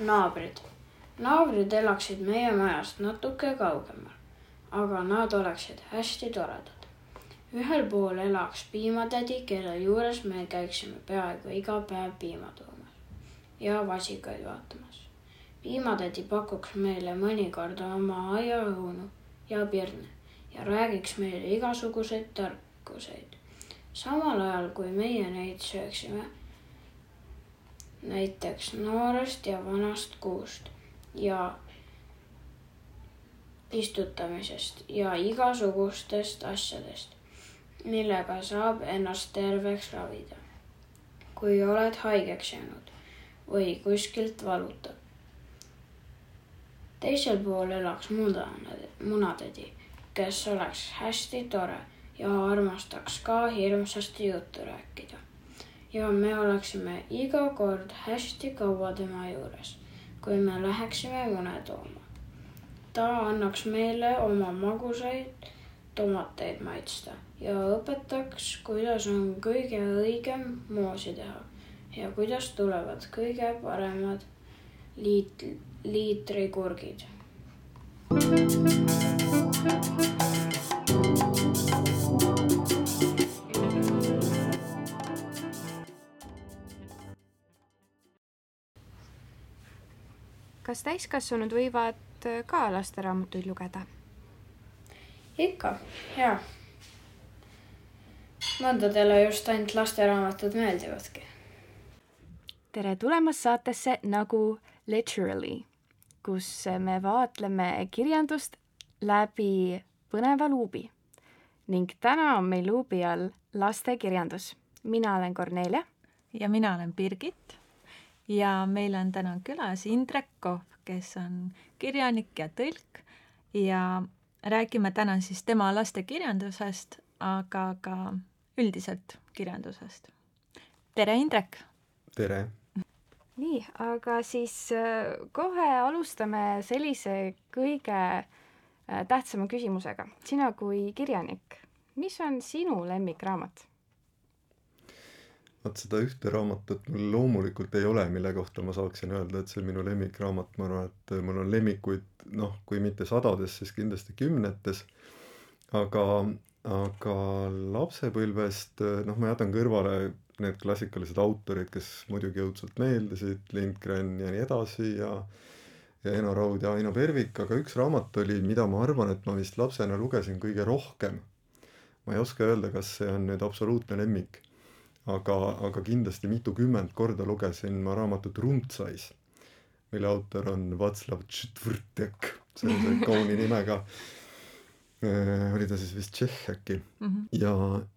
naabrid. naabrid elaksid meie majast natuke kaugemal, aga nad oleksid hästi toredad. ühel pool elaks piimatädi, kelle juures me käiksime peaaegu iga päev piima toomas ja vasikaid vaatamas. piimatädi pakuks meile mõnikord oma aiaõunu ja pirne ja räägiks meile igasuguseid tarkuseid. samal ajal, kui meie neid sööksime, näiteks noorest ja vanast kuust ja istutamisest ja igasugustest asjadest, millega saab ennast terveks ravida. kui oled haigeks jäänud või kuskilt valutab. teisel pool elaks munatädi kes oleks hästi tore ja armastaks ka hirmsasti juttu rääkida. Ja me oleksime iga kord hästi kaua tema juures, kui me läheksime mune tooma. ta annaks meile oma magusaid tomateid maitsta ja õpetaks, kuidas on kõige õigem moosi teha ja kuidas tulevad kõige paremad liit, liitrikurgid. Kas täiskasvanud võivad äh, ka lasteraamatuid lugeda? ikka, jaa. mõndadele just ainult lasteraamatud meeldivadki. tere tulemast saatesse Nagu literally, kus me vaatleme kirjandust läbi põneva luubi ning täna on meil luubi all lastekirjandus. mina olen Kornelia. ja mina olen Birgit ja meil on täna külas Indrek Kohv, kes on kirjanik ja tõlk ja räägime täna siis tema lastekirjandusest, aga ka üldiselt kirjandusest. tere, Indrek! tere! nii, aga siis äh, kohe alustame sellise kõige äh, tähtsama küsimusega. sina kui kirjanik, mis on sinu lemmikraamat? Vot seda ühte raamatut mul loomulikult ei ole, mille kohta ma saaksin öelda, et see on minu lemmikraamat, ma arvan, et mul on lemmikuid noh, kui mitte sadades, siis kindlasti kümnetes. aga, aga lapsepõlvest noh, ma jätan kõrvale need klassikalised autorid, kes muidugi õudselt meeldisid, Lindgren ja nii edasi ja ja Eno Raud ja Aino Pervik, aga üks raamat oli, mida ma arvan, et ma vist lapsena lugesin kõige rohkem. ma ei oska öelda, kas see on nüüd absoluutne lemmik aga, aga kindlasti mitukümmend korda lugesin ma raamatut Runtsais, mille autor on Václav Tšetvrtek, sellise kauni nimega äh,. oli ta siis vist tšehh äkki mm. -hmm. ja,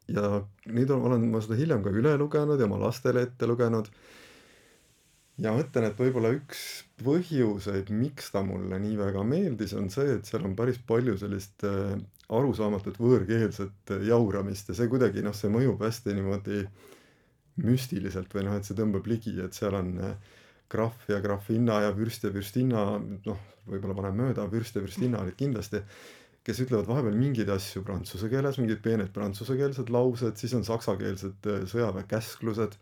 ja nüüd olen ma seda hiljem ka üle lugenud ja oma lastele ette lugenud. ja mõtlen, et võib-olla üks põhjuseid, miks ta mulle nii väga meeldis, on see, et seal on päris palju sellist äh, arusaamatut võõrkeelset jauramist ja see kuidagi noh, see mõjub hästi niimoodi äh, müstiliselt või noh, et see tõmbab ligi, et seal on krahv äh, ja krahvinna ja vürst ja vürstinna, noh, võib-olla panen mööda, vürst ja vürstinna olid kindlasti, kes ütlevad vahepeal mingeid asju prantsuse keeles, mingid peened prantsusekeelsed laused, siis on saksakeelsed äh, sõjaväekäsklused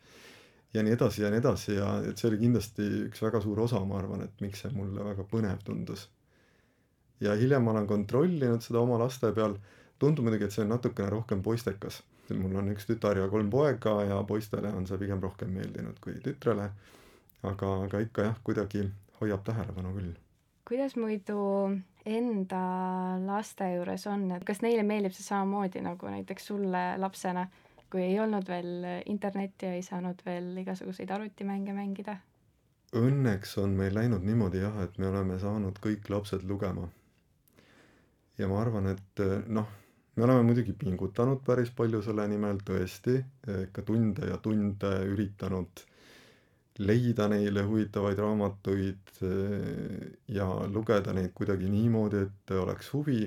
ja nii edasi ja nii edasi ja et see oli kindlasti üks väga suur osa, ma arvan, et miks see mulle väga põnev tundus. ja hiljem ma olen kontrollinud seda oma laste peal, tundub muidugi, et see on natukene rohkem poistekas mul on üks tütar ja kolm poega ja poistele on see pigem rohkem meeldinud kui tütrele. aga, aga ikka jah, kuidagi hoiab tähelepanu küll. kuidas muidu enda laste juures on, et kas neile meeldib see samamoodi nagu näiteks sulle lapsena, kui ei olnud veel internetti ja ei saanud veel igasuguseid arvutimänge mängida? Õnneks on meil läinud niimoodi jah, et me oleme saanud kõik lapsed lugema. ja ma arvan, et noh me oleme muidugi pingutanud päris palju selle nimel tõesti, ikka tunde ja tunde üritanud leida neile huvitavaid raamatuid eh, ja lugeda neid kuidagi niimoodi, et oleks huvi.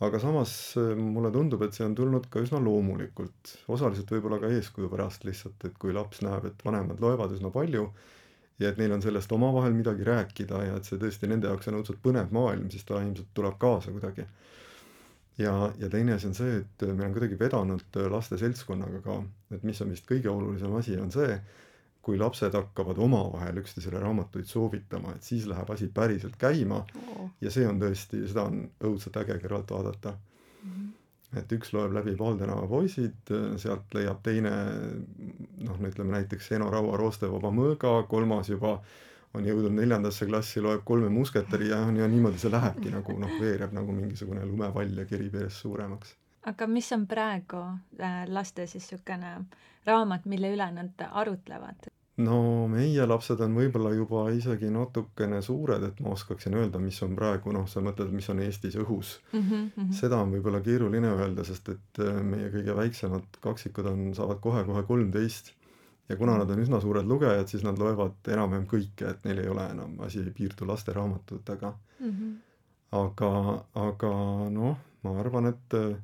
aga samas eh, mulle tundub, et see on tulnud ka üsna loomulikult, osaliselt võib-olla ka eeskuju pärast lihtsalt, et kui laps näeb, et vanemad loevad üsna palju ja et neil on sellest omavahel midagi rääkida ja et see tõesti nende jaoks on õudselt põnev maailm, siis ta ilmselt tuleb kaasa kuidagi ja, ja teine asi on see, et meil on kuidagi vedanud laste seltskonnaga ka, et mis on vist kõige olulisem asi, on see, kui lapsed hakkavad omavahel üksteisele raamatuid soovitama, et siis läheb asi päriselt käima oo. ja see on tõesti, seda on õudselt äge kõrvalt vaadata Mhm. et üks loeb läbi Paul tänava poisid, sealt leiab teine noh, no ütleme näiteks Eno Raua Roostevaba mõõga, kolmas juba on jõudnud neljandasse klassi, loeb Kolme musketäri ja, ja niimoodi see lähebki nagu noh, veereb nagu mingisugune lumepall ja kerib järjest suuremaks. aga mis on praegu äh, laste siis niisugune raamat, mille üle nad arutlevad? no meie lapsed on võib-olla juba isegi natukene suured, et ma oskaksin öelda, mis on praegu noh, sa mõtled, mis on Eestis õhus mm. -hmm. seda on võib-olla keeruline öelda, sest et äh, meie kõige väiksemad kaksikud on, saavad kohe-kohe kolmteist ja kuna nad on üsna suured lugejad, siis nad loevad enam-vähem kõike, et neil ei ole enam, asi ei piirdu lasteraamatutega. Mm -hmm. aga, aga noh, ma arvan, et äh,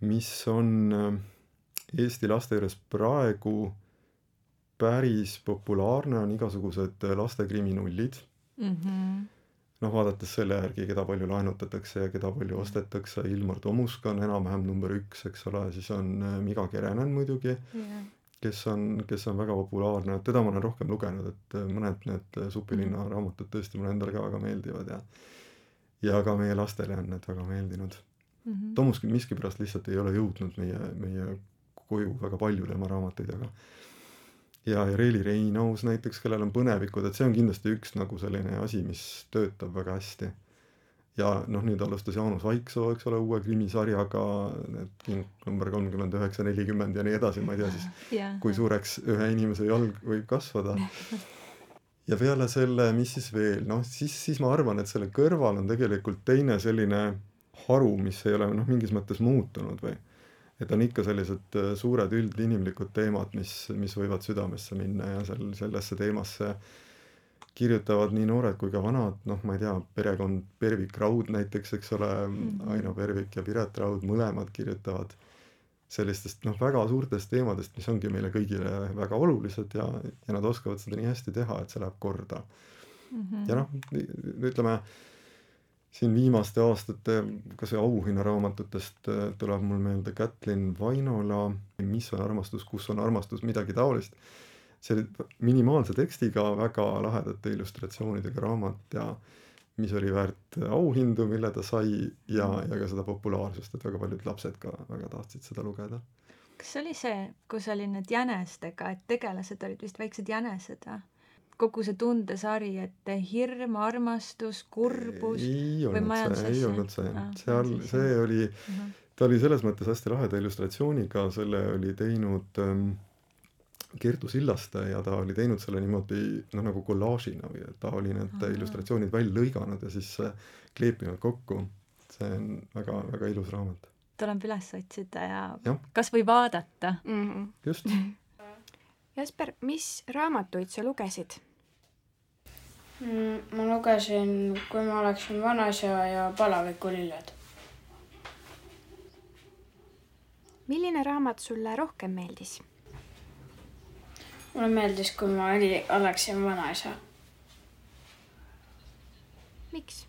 mis on äh, Eesti laste juures praegu päris populaarne, on igasugused äh, lastekriminaallid Mm -hmm. noh, vaadates selle järgi, keda palju laenutatakse ja keda palju ostetakse, Ilmar Tomusk on enam-vähem number üks, eks ole, siis on Miga Kerenen muidugi, Yeah. Kes on, kes on väga populaarne, et teda ma olen rohkem lugenud, et äh, mõned need äh, Supilinna raamatud tõesti mulle endale ka väga meeldivad ja ja ka meie lastele on need väga meeldinud. Mm -hmm. Tomusk miskipärast lihtsalt ei ole jõudnud meie, meie koju väga palju tema raamatuid, aga ja, ja Reili Reinaus näiteks, kellel on põnevikud, et see on kindlasti üks nagu selline asi, mis töötab väga hästi. Ja noh, nüüd alustas Jaanus Vaiksoo, eks ole, uue krimisarjaga, need number kolmkümmend üheksa, nelikümmend ja nii edasi, ma ei tea siis, Yeah. kui suureks ühe inimese jalg võib kasvada. ja peale selle, mis siis veel, noh siis, siis ma arvan, et selle kõrval on tegelikult teine selline haru, mis ei ole noh, mingis mõttes muutunud või et on ikka sellised äh, suured üldinimlikud teemad, mis, mis võivad südamesse minna ja seal sellesse teemasse kirjutavad nii noored kui ka vanad, noh, ma ei tea, perekond Pervik Raud näiteks, eks ole mm. -hmm. Aino Pervik ja Piret Raud, mõlemad kirjutavad sellistest noh, väga suurtest teemadest, mis ongi meile kõigile väga olulised ja, ja nad oskavad seda nii hästi teha, et see läheb korda. mm -hmm. ja noh, ütleme siin viimaste aastate ka see auhinnaraamatutest äh, tuleb mul meelde Kätlin Vainola Mis on armastus, kus on armastus, midagi taolist. See oli minimaalse tekstiga väga lahedate illustratsioonidega raamat ja mis oli väärt auhindu, mille ta sai ja, ja ka seda populaarsust, et väga paljud lapsed ka väga tahtsid seda lugeda. kas see oli see, kus oli need jänestega, et tegelased olid vist väiksed jänesed või? kogu see tundesari, et hirm, armastus, kurbus ei või majandusasja? ei olnud see Ah, seal, see oli Mhm. ta oli selles mõttes hästi laheda illustratsiooniga, selle oli teinud ähm, Kertu Sillaste ja ta oli teinud selle niimoodi noh, nagu kollaažina või et ta oli need Ahah. illustratsioonid välja lõiganud ja siis äh, kleepinud kokku. see on väga, väga ilus raamat. tuleb üles otsida ja Jah. kas või vaadata. mm. -hmm. just. Jasper, mis raamatuid sa lugesid? Mm, ma lugesin Kui ma oleksin vanaisa ja Palavikulilled. milline raamat sulle rohkem meeldis? Mulle meeldis, kui ma oli, oleksin vanaisa. miks?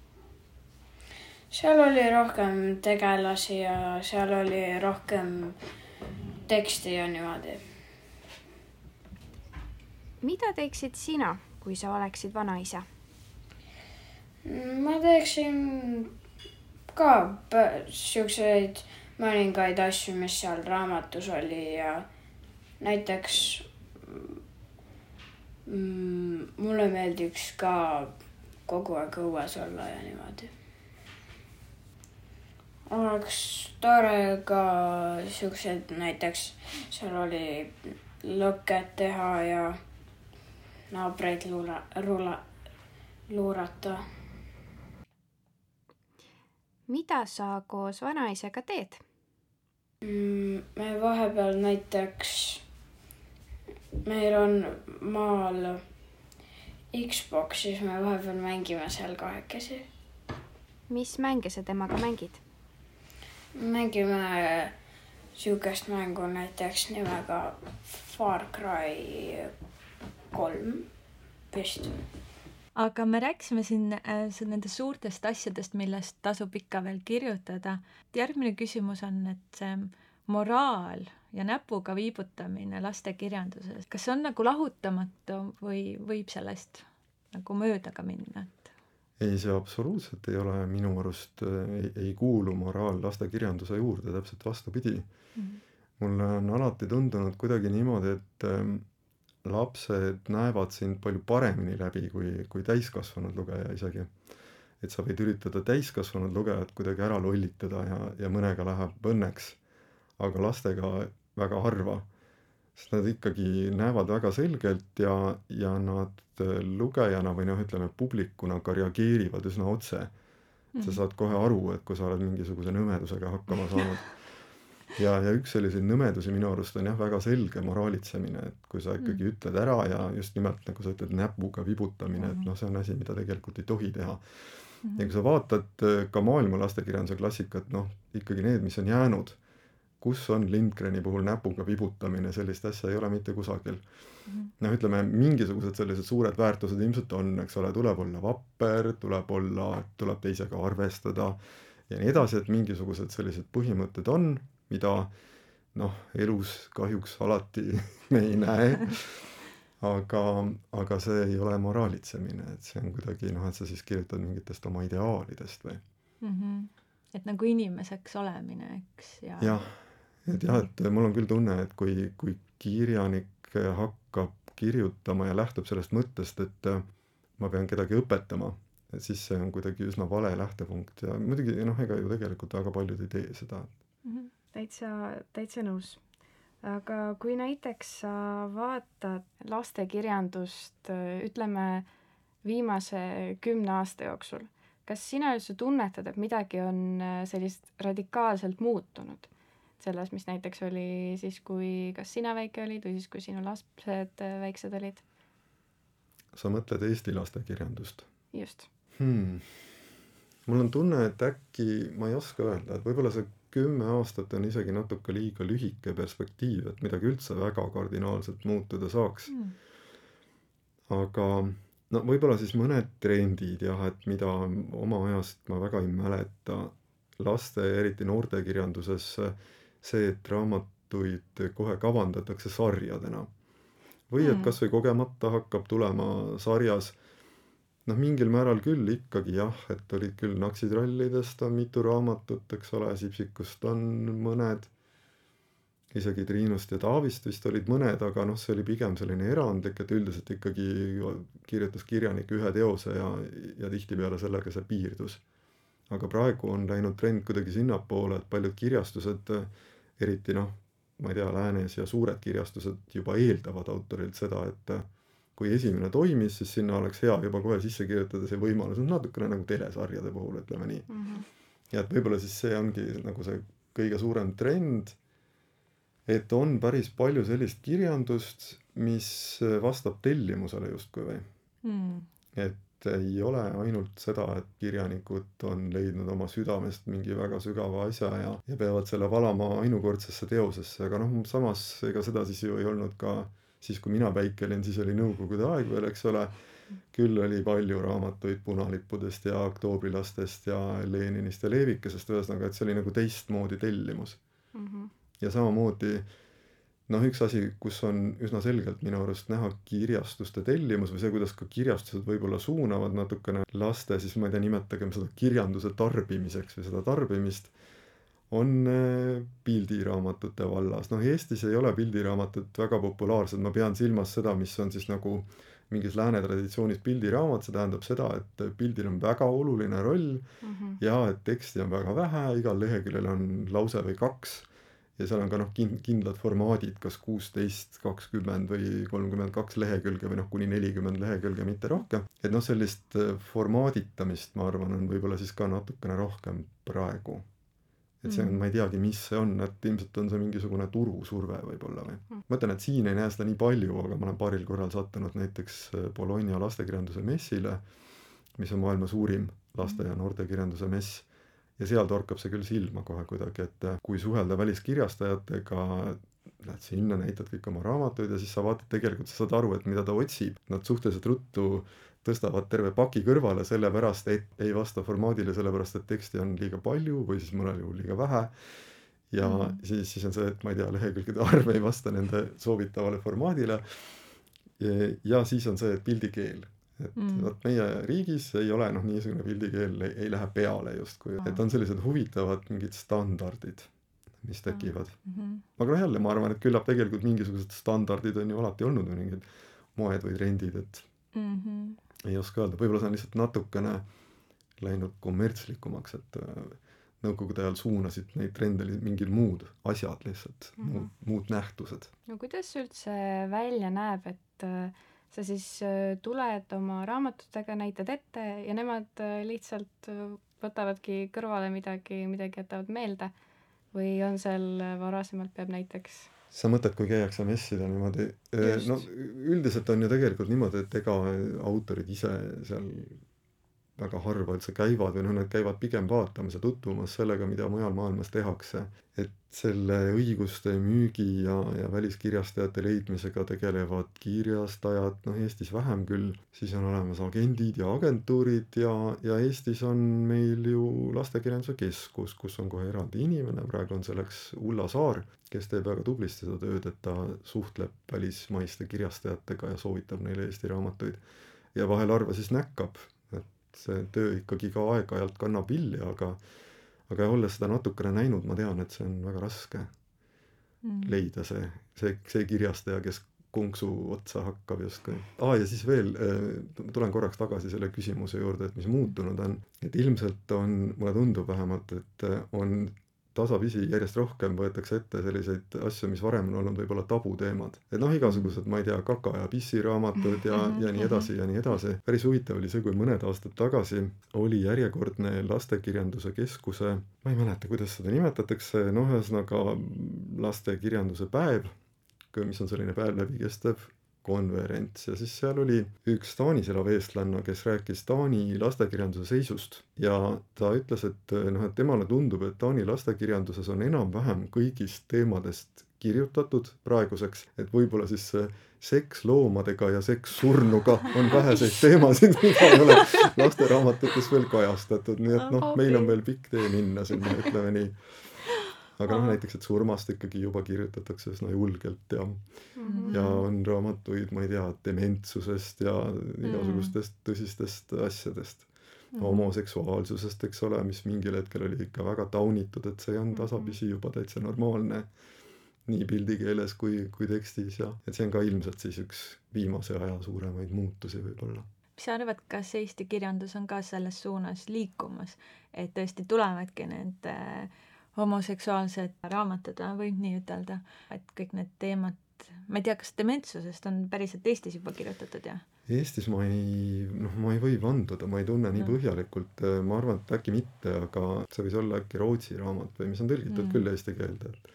seal oli rohkem tegelasi ja seal oli rohkem teksti ja niimoodi. mida teeksid sina, kui sa oleksid vanaisa? ma teeksin ka siukseid mõningaid asju, mis seal raamatus oli ja näiteks mm, mulle meeldiks ka kogu aeg õues olla ja niimoodi. oleks tore ka siuksed näiteks seal oli lõket teha ja naabreid luura, ruula, luurata mida sa koos vanaisaga teed? Mm, me vahepeal näiteks, meil on maal Xbox, siis me vahepeal mängime seal kahekesi. mis mänge sa temaga mängid? mängime siukest mängu näiteks nimega Far Cry kolm vist. aga me rääkisime siin äh, nendest suurtest asjadest, millest tasub ikka veel kirjutada. järgmine küsimus on, et see moraal ja näpuga viibutamine lastekirjanduses, kas see on nagu lahutamatu või võib sellest nagu mööda ka minna, et ei, see absoluutselt ei ole minu arust, ei, ei kuulu moraal lastekirjanduse juurde, täpselt vastupidi mm. -hmm. mulle on alati tundunud kuidagi niimoodi, et ähm, lapsed näevad sind palju paremini läbi kui, kui täiskasvanud lugeja isegi. et sa võid üritada täiskasvanud lugejat kuidagi ära lollitada ja, ja mõnega läheb õnneks, aga lastega väga harva sest nad ikkagi näevad väga selgelt ja, ja nad äh, lugejana või noh, ütleme publikuna ka reageerivad üsna otse mm. sa mhm. saad kohe aru, et kui sa oled mingisuguse nõmedusega hakkama saanud. ja, ja üks selliseid nõmedusi minu arust on jah, väga selge moraalitsemine, et kui sa ikkagi mm. ütled ära ja just nimelt nagu sa ütled, näpuga vibutamine, et mhm. noh, see on asi, mida tegelikult ei tohi teha mm. -hmm. ja kui sa vaatad äh, ka maailma lastekirjanduse klassikat, noh, ikkagi need, mis on jäänud kus on Lindgreni puhul näpuga vibutamine, sellist asja ei ole mitte kusagil mm -hmm.. noh, ütleme mingisugused sellised suured väärtused ilmselt on, eks ole, tuleb olla vapper, tuleb olla, tuleb teisega arvestada ja nii edasi, et mingisugused sellised põhimõtted on, mida noh, elus kahjuks alati me ei näe aga, aga see ei ole moraalitsemine, et see on kuidagi noh, et sa siis kirjutad mingitest oma ideaalidest või mm. -hmm. et nagu inimeseks olemine, eks, ja. jah, et jah, et mul on küll tunne, et kui, kui kirjanik hakkab kirjutama ja lähtub sellest mõttest, et äh, ma pean kedagi õpetama, et siis see on kuidagi üsna vale lähtepunkt ja muidugi noh, ega ju tegelikult väga paljud ei tee seda mm. -hmm. täitsa, täitsa nõus. aga kui näiteks sa vaatad lastekirjandust, ütleme, viimase kümne aasta jooksul, kas sina üldse tunnetad, et midagi on äh, sellist radikaalselt muutunud? Selles, mis näiteks oli siis, kui kas sina väike olid või siis, kui sinu lapsed äh, väiksed olid? sa mõtled Eesti lastekirjandust? just. Hmm.. mul on tunne, et äkki, ma ei oska öelda, et võib-olla see kümme aastat on isegi natuke liiga lühike perspektiiv, et midagi üldse väga kardinaalselt muutuda saaks. Hmm.. aga no võib-olla siis mõned trendid jah, et mida oma ajast ma väga ei mäleta, laste, eriti noortekirjanduses äh, see, et raamatuid kohe kavandatakse sarjadena. või et mm. kas või kogemata hakkab tulema sarjas noh, mingil määral küll ikkagi jah, et olid küll Naksitrallidest on mitu raamatut, eks ole, Sipsikust on mõned, isegi Triinust ja Taavist vist olid mõned, aga noh, see oli pigem selline erandlik, et üldiselt ikkagi kirjutas kirjanik ühe teose ja, ja tihtipeale sellega see piirdus. aga praegu on läinud trend kuidagi sinnapoole, et paljud kirjastused äh, eriti noh, ma ei tea, läänes ja suured kirjastused juba eeldavad autorilt seda, et kui esimene toimis, siis sinna oleks hea juba kohe sisse kirjutada see võimalus, noh natukene nagu telesarjade puhul, ütleme nii mm. -hmm. ja et võib-olla siis see ongi nagu see kõige suurem trend, et on päris palju sellist kirjandust, mis vastab tellimusele justkui või mm.. et ei ole ainult seda, et kirjanikud on leidnud oma südamest mingi väga sügava asja ja, ja peavad selle valama ainukordsesse teosesse, aga noh, samas ega seda siis ju ei olnud ka siis, kui mina väike olin, siis oli nõukogude aeg veel, eks ole. küll oli palju raamatuid punalippudest ja oktoobrilastest ja Leninist ja Leevikesest, ühesõnaga, et see oli nagu teistmoodi tellimus mm. -hmm. ja samamoodi noh, üks asi, kus on üsna selgelt minu arust näha kirjastuste tellimus või see, kuidas ka kirjastused võib-olla suunavad natukene laste, siis ma ei tea, nimetagem seda kirjanduse tarbimiseks või seda tarbimist, on äh, pildiraamatute vallas. noh, Eestis ei ole pildiraamatud väga populaarsed, ma pean silmas seda, mis on siis nagu mingis lääne traditsioonis pildiraamat, see tähendab seda, et pildil on väga oluline roll mm -hmm. ja et teksti on väga vähe, igal leheküljel on lause või kaks ja seal on ka noh, kin-, kindlad formaadid, kas kuusteist, kakskümmend või kolmkümmend kaks lehekülge või noh, kuni nelikümmend lehekülge, mitte rohkem. et noh, sellist äh, formaaditamist, ma arvan, on võib-olla siis ka natukene rohkem praegu. et see on mm., ma ei teagi, mis see on, et ilmselt on see mingisugune turusurve võib-olla või mm.. ma ütlen, et siin ei näe seda nii palju, aga ma olen paaril korral sattunud näiteks äh, Bologna lastekirjanduse messile, mis on maailma suurim laste- ja noortekirjanduse mess ja seal torkab see küll silma kohe kuidagi, et kui suhelda väliskirjastajatega, lähed sinna, näitad kõik oma raamatuid ja siis sa vaatad, tegelikult sa saad aru, et mida ta otsib, nad suhteliselt ruttu tõstavad terve paki kõrvale sellepärast, et ei vasta formaadile, sellepärast et teksti on liiga palju või siis mõnel juhul liiga vähe. ja mm -hmm. siis, siis on see, et ma ei tea, lehekülgede arv ei vasta nende soovitavale formaadile. ja siis on see, et pildikeel et mm. vot meie riigis ei ole noh, niisugune pildikeel ei, ei lähe peale justkui, et on sellised huvitavad mingid standardid, mis tekivad mm. -hmm. aga noh, jälle ma arvan, et küllap tegelikult mingisugused standardid on ju alati olnud või mingid moed või trendid, et mm -hmm. ei oska öelda, võib-olla see on lihtsalt natukene läinud kommertslikumaks, et äh, nõukogude ajal suunasid neid trende mingid muud asjad lihtsalt mm, -hmm. muud, muud nähtused. no kuidas üldse välja näeb, et äh, sa siis äh, tuled oma raamatutega, näitad ette ja nemad äh, lihtsalt äh, võtavadki kõrvale midagi, midagi jätavad meelde. Või on seal varasemalt peab näiteks sa mõtled, kui käiakse messidel niimoodi, no üldiselt on ju tegelikult niimoodi, et ega autorid ise seal väga harva üldse käivad või noh, nad käivad pigem vaatamas ja tutvumas sellega, mida mujal maailmas tehakse. et selle õiguste müügi ja, ja väliskirjastajate leidmisega tegelevad kirjastajad, noh Eestis vähem küll, siis on olemas agendid ja agentuurid ja, ja Eestis on meil ju Lastekirjanduse Keskus, kus on kohe eraldi inimene, praegu on selleks Ulla Saar, kes teeb väga tublisti seda tööd, et ta suhtleb välismaiste kirjastajatega ja soovitab neile Eesti raamatuid. ja vahel harva siis näkkab see töö ikkagi ka aeg-ajalt kannab vilja, aga aga olles seda natukene näinud, ma tean, et see on väga raske mm. leida see, see, see kirjastaja, kes konksu otsa hakkab justkui. aa, ja siis veel äh,, tulen korraks tagasi selle küsimuse juurde, et mis muutunud on. et ilmselt on, mulle tundub vähemalt, et äh, on tasapisi järjest rohkem võetakse ette selliseid asju, mis varem on olnud võib-olla tabuteemad. et noh, igasugused, ma ei tea, kaka- ja pissiraamatud ja, ja nii edasi ja nii edasi. päris huvitav oli see, kui mõned aastad tagasi oli järjekordne lastekirjanduse keskuse, ma ei mäleta, kuidas seda nimetatakse, noh, ühesõnaga lastekirjanduse päev, mis on selline päev läbi kestev konverents ja siis seal oli üks Taanis elav eestlanna, kes rääkis Taani lastekirjanduse seisust. Ja ta ütles, et noh, et temale tundub, et Taani lastekirjanduses on enam-vähem kõigist teemadest kirjutatud praeguseks, et võib-olla siis see seks loomadega ja seks surnuga on väheseid teemasid, mida ei ole lasteraamatutes veel kajastatud, nii et noh, meil on veel pikk tee minna sinna, ütleme nii aga noh, näiteks, et surmast ikkagi juba kirjutatakse üsna julgelt ja mm -hmm. ja on raamatuid, ma ei tea, dementsusest ja igasugustest tõsistest asjadest mm. -hmm. homoseksuaalsusest, eks ole, mis mingil hetkel oli ikka väga taunitud, et see on mhm. tasapisi juba täitsa normaalne nii pildikeeles kui, kui tekstis ja et see on ka ilmselt siis üks viimase aja suuremaid muutusi võib-olla mis sa arvad, kas Eesti kirjandus on ka selles suunas liikumas, et tõesti tulevadki need äh, homoseksuaalsed raamatud, võib nii ütelda, et kõik need teemad, ma ei tea, kas dementsusest on päriselt Eestis juba kirjutatud, jah? Eestis ma ei, noh, ma ei või vanduda, ma ei tunne nii no. põhjalikult, ma arvan, et äkki mitte, aga see võis olla äkki Rootsi raamat või mis on tõlgitud mm. küll eesti keelde, et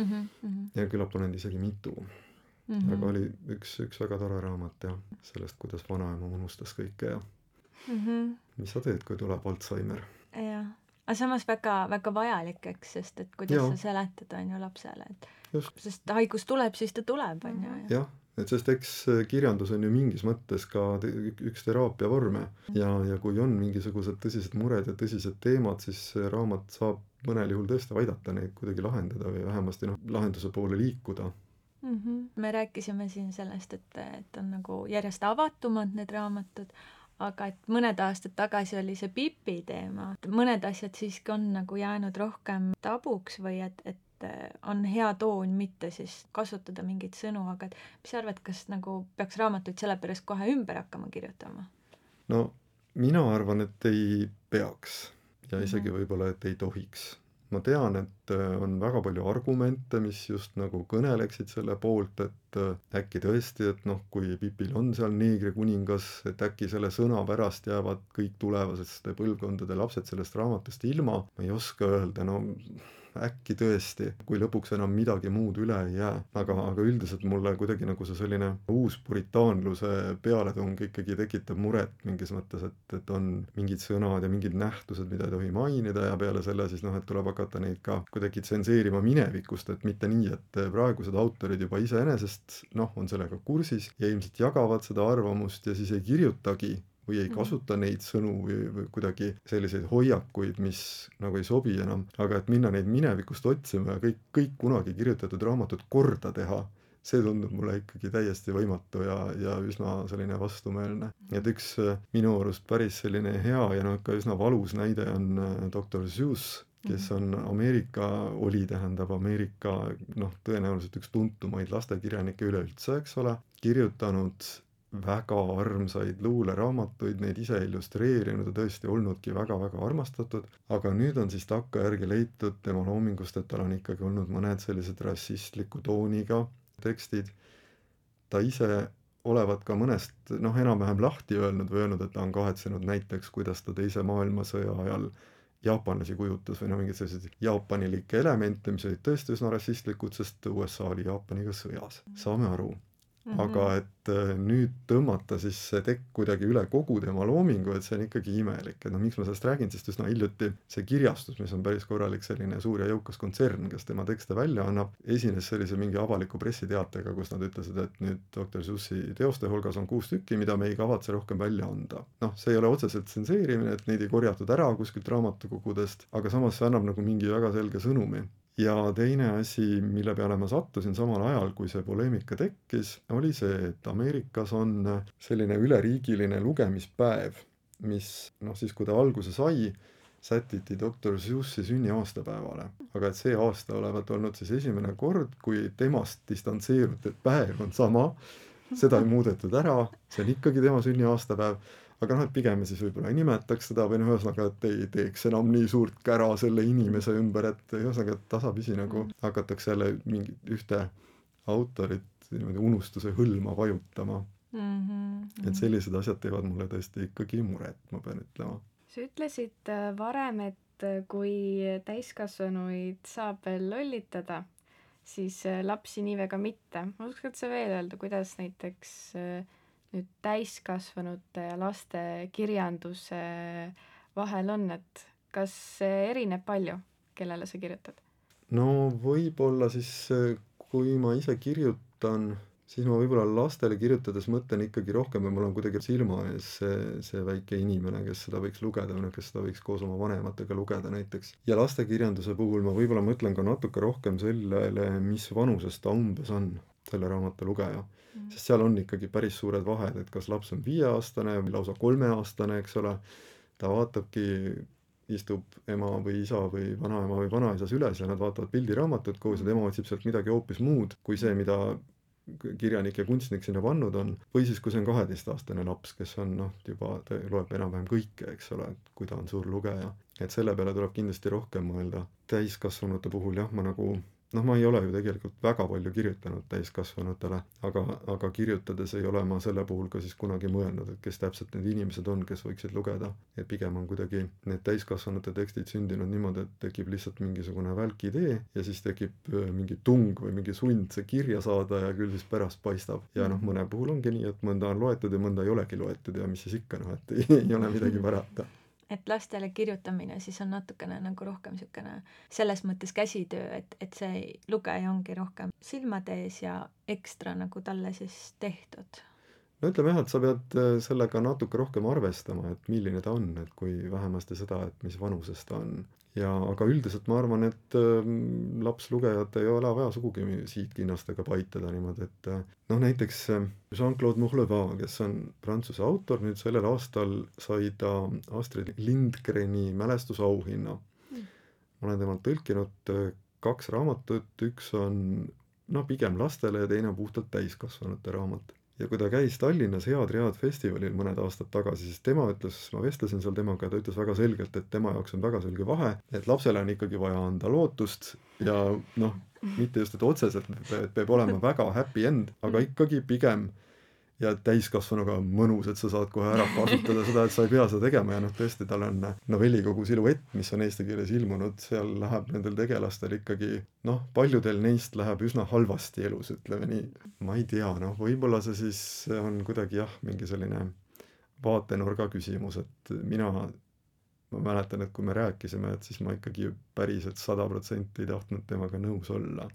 mm -hmm. ja küllap on neid isegi mitu mm. -hmm. aga oli üks, üks väga tore raamat jah, sellest, kuidas vanaema unustas kõike ja mm -hmm. mis sa teed, kui tuleb Alžeimer? jah aga samas väga, väga vajalik, eks, sest et kuidas ja. sa seletad, on ju, lapsele, et Just. sest haigus tuleb, siis ta tuleb, on ju. jah, et sest eks kirjandus on ju mingis mõttes ka te üks teraapia vorme ja, ja kui on mingisugused tõsised mured ja tõsised teemad, siis raamat saab mõnel juhul tõesti aidata neid kuidagi lahendada või vähemasti noh, lahenduse poole liikuda mm. -hmm. me rääkisime siin sellest, et, et on nagu järjest avatumad need raamatud, aga et mõned aastad tagasi oli see Pipi teema, mõned asjad siiski on nagu jäänud rohkem tabuks või et, et äh, on hea toon mitte siis kasutada mingeid sõnu, aga et mis sa arvad, kas nagu peaks raamatuid sellepärast kohe ümber hakkama kirjutama? no mina arvan, et ei peaks ja isegi mhm. võib-olla, et ei tohiks ma tean, et äh, on väga palju argumente, mis just nagu kõneleksid selle poolt, et äh, äkki tõesti, et noh, kui Pipil on seal neegrikuningas, et äkki selle sõna pärast jäävad kõik tulevaste põlvkondade lapsed sellest raamatust ilma, ma ei oska öelda, no äkki tõesti, kui lõpuks enam midagi muud üle ei jää. aga, aga üldiselt mulle kuidagi nagu see selline uus puritaanluse pealetung ikkagi tekitab muret mingis mõttes, et, et on mingid sõnad ja mingid nähtused, mida ei tohi mainida ja peale selle siis noh, et tuleb hakata neid ka kuidagi tsenseerima minevikust, et mitte nii, et praegused autorid juba iseenesest noh, on sellega kursis ja ilmselt jagavad seda arvamust ja siis ei kirjutagi või ei kasuta neid sõnu või, või kuidagi selliseid hoiakuid, mis nagu ei sobi enam, aga et minna neid minevikust otsima ja kõik, kõik kunagi kirjutatud raamatud korda teha, see tundub mulle ikkagi täiesti võimatu ja, ja üsna selline vastumeelne. et üks äh, minu arust päris selline hea ja noh, ka üsna valus näide on äh, doktor Seuss, kes on Ameerika, oli, tähendab Ameerika noh, tõenäoliselt üks tuntumaid lastekirjanikke üleüldse, eks ole, kirjutanud väga armsaid luuleraamatuid, neid ise illustreerinud ja tõesti olnudki väga-väga armastatud, aga nüüd on siis takkajärgi leitud tema loomingust, et tal on ikkagi olnud mõned sellised rassistliku tooniga tekstid. ta ise olevat ka mõnest noh, enam-vähem lahti öelnud või öelnud, et ta on kahetsenud näiteks, kuidas ta Teise maailmasõja ajal jaapanlasi kujutas või no mingeid selliseid jaapanilikke elemente, mis olid tõesti üsna rassistlikud, sest USA oli Jaapaniga sõjas, saame aru Mm -hmm. aga et äh, nüüd tõmmata siis see tekk kuidagi üle kogu tema loomingu, et see on ikkagi imelik, et noh, miks ma sellest räägin, sest üsna hiljuti see kirjastus, mis on päris korralik selline suur ja jõukas kontsern, kes tema tekste välja annab, esines sellise mingi avaliku pressiteatega, kus nad ütlesid, et nüüd doktor Sussi teoste hulgas on kuus tükki, mida me ei kavatse rohkem välja anda. noh, see ei ole otseselt tsenseerimine, et neid ei korjatud ära kuskilt raamatukogudest, aga samas see annab nagu mingi väga selge sõnumi ja teine asi, mille peale ma sattusin samal ajal, kui see poleemika tekkis, oli see, et Ameerikas on selline üleriigiline lugemispäev, mis noh, siis kui ta alguse sai, sätiti doktor Seuss'i sünniaastapäevale. aga et see aasta olevat olnud siis esimene kord, kui temast distantseeruti, et päev on sama, seda ei muudetud ära, see on ikkagi tema sünniaastapäev aga noh, et pigem me siis võib-olla ei nimetaks seda või noh, ühesõnaga, et ei teeks enam nii suurt kära selle inimese ümber, et ühesõnaga, et tasapisi nagu mm. hakatakse jälle mingit ühte autorit niimoodi unustuse hõlma vajutama mm. -hmm. et sellised asjad teevad mulle tõesti ikkagi muret, ma pean ütlema. sa ütlesid äh, varem, et äh, kui täiskasvanuid saab veel lollitada, siis äh, lapsi nii väga mitte. oskad sa veel öelda, kuidas näiteks äh, nüüd täiskasvanute ja laste kirjanduse vahel on, et kas see erineb palju, kellele sa kirjutad? no võib-olla siis, kui ma ise kirjutan, siis ma võib-olla lastele kirjutades mõtlen ikkagi rohkem või mul on kuidagi silma ees see, see väike inimene, kes seda võiks lugeda või noh, kes seda võiks koos oma vanematega lugeda näiteks. ja lastekirjanduse puhul ma võib-olla mõtlen ka natuke rohkem sellele, mis vanuses ta umbes on, selle raamatu lugeja mm.. sest seal on ikkagi päris suured vahed, et kas laps on viieaastane või lausa kolmeaastane, eks ole, ta vaatabki, istub ema või isa või vanaema või vanaisa süles ja nad vaatavad pildiraamatut koos ja tema otsib sealt midagi hoopis muud kui see, mida kirjanik ja kunstnik sinna pannud on, või siis kui see on kaheteistaastane laps, kes on noh, juba ta loeb enam-vähem kõike, eks ole, et kui ta on suur lugeja. et selle peale tuleb kindlasti rohkem mõelda. täiskasvanute puhul jah, ma nagu noh, ma ei ole ju tegelikult väga palju kirjutanud täiskasvanutele, aga, aga kirjutades ei ole ma selle puhul ka siis kunagi mõelnud, et kes täpselt need inimesed on, kes võiksid lugeda. et pigem on kuidagi need täiskasvanute tekstid sündinud niimoodi, et tekib lihtsalt mingisugune välk idee ja siis tekib äh, mingi tung või mingi sund see kirja saada ja küll siis pärast paistab. ja noh, mõne puhul ongi nii, et mõnda on loetud ja mõnda ei olegi loetud ja mis siis ikka noh, et ei, ei ole midagi parata et lastele kirjutamine siis on natukene nagu rohkem niisugune selles mõttes käsitöö, et, et see lugeja ongi rohkem silmade ees ja ekstra nagu talle siis tehtud. no ütleme jah, et sa pead äh, sellega natuke rohkem arvestama, et milline ta on, et kui vähemasti seda, et mis vanuses ta on ja aga üldiselt ma arvan, et äh, lapslugejat ei ole vaja sugugi siidkinnastega paitada niimoodi, et äh, noh, näiteks äh, Jean-Claude Mourleva, kes on prantsuse autor, nüüd sellel aastal sai ta Astrid Lindgreni mälestusauhinna. Mm.. ma olen temalt tõlkinud äh, kaks raamatut, üks on noh, pigem lastele ja teine on puhtalt täiskasvanute raamat ja kui ta käis Tallinnas Head Read festivalil mõned aastad tagasi, siis tema ütles, ma vestlesin seal temaga ja ta ütles väga selgelt, et tema jaoks on väga selge vahe, et lapsele on ikkagi vaja anda lootust ja noh, mitte just, et otseselt, et peab olema väga happy end, aga ikkagi pigem ja täiskasvanuga on mõnus, et sa saad kohe ära kasutada seda, et sa ei pea seda tegema ja noh, tõesti, tal on novellikogu Siluett, mis on eesti keeles ilmunud, seal läheb nendel tegelastel ikkagi noh, paljudel neist läheb üsna halvasti elus, ütleme nii. ma ei tea, noh, võib-olla see siis on kuidagi jah, mingi selline vaatenurga küsimus, et mina ma mäletan, et kui me rääkisime, et siis ma ikkagi päriselt sada protsenti ei tahtnud temaga nõus olla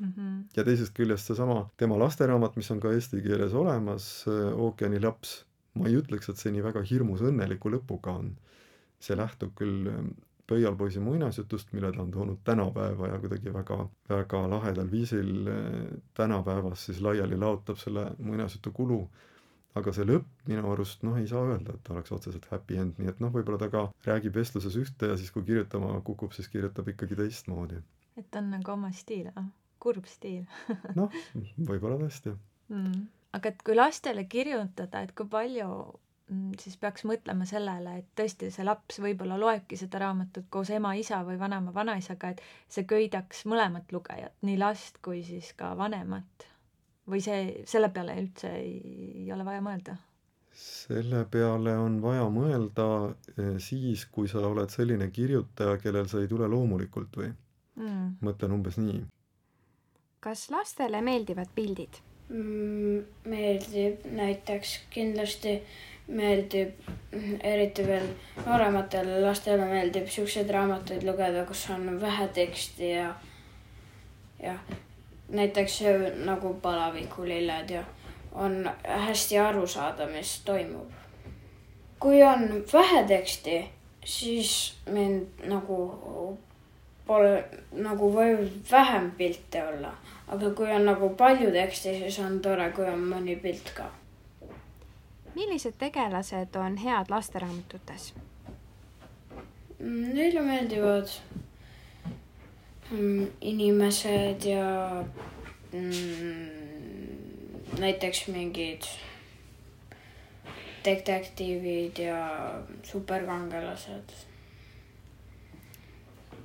mm. -hmm. ja teisest küljest seesama tema lasteraamat, mis on ka eesti keeles olemas, Ookeani laps, ma ei ütleks, et see nii väga hirmus õnneliku lõpuga on. see lähtub küll ähm, Pöialpoisi muinasjutust, mille ta on toonud tänapäeva ja kuidagi väga, väga lahedal viisil äh, tänapäevas siis laiali laotab selle muinasjutu kulu. aga see lõpp minu arust noh, ei saa öelda, et oleks otseselt happy end, nii et noh, võib-olla ta ka räägib vestluses ühte ja siis, kui kirjutama kukub, siis kirjutab ikkagi teistmoodi. et on nagu oma stiil, kurb stiil noh, võib-olla tõesti mm.. aga et kui lastele kirjutada, et kui palju mm, siis peaks mõtlema sellele, et tõesti see laps võib-olla loebki seda raamatut koos ema, isa või vanema, vanaisaga, et see köidaks mõlemat lugejat, nii last kui siis ka vanemat. või see, selle peale üldse ei, ei ole vaja mõelda? selle peale on vaja mõelda eh, siis, kui sa oled selline kirjutaja, kellel see ei tule loomulikult või mm.? mõtlen umbes nii. Kas lastele meeldivad pildid? Mm, meeldib, näiteks kindlasti meeldib, eriti veel noorematele lastele meeldib siukseid raamatuid lugeda, kus on vähe teksti ja, ja näiteks nagu Palavikulilled ja on hästi aru saada, mis toimub. kui on vähe teksti, siis mind nagu pole, nagu võib vähem pilte olla aga kui on nagu palju teksti, siis on tore, kui on mõni pilt ka. millised tegelased on head lasteraamatutes? Neile meeldivad mm, inimesed ja mm, näiteks mingid detektiivid ja superkangelased.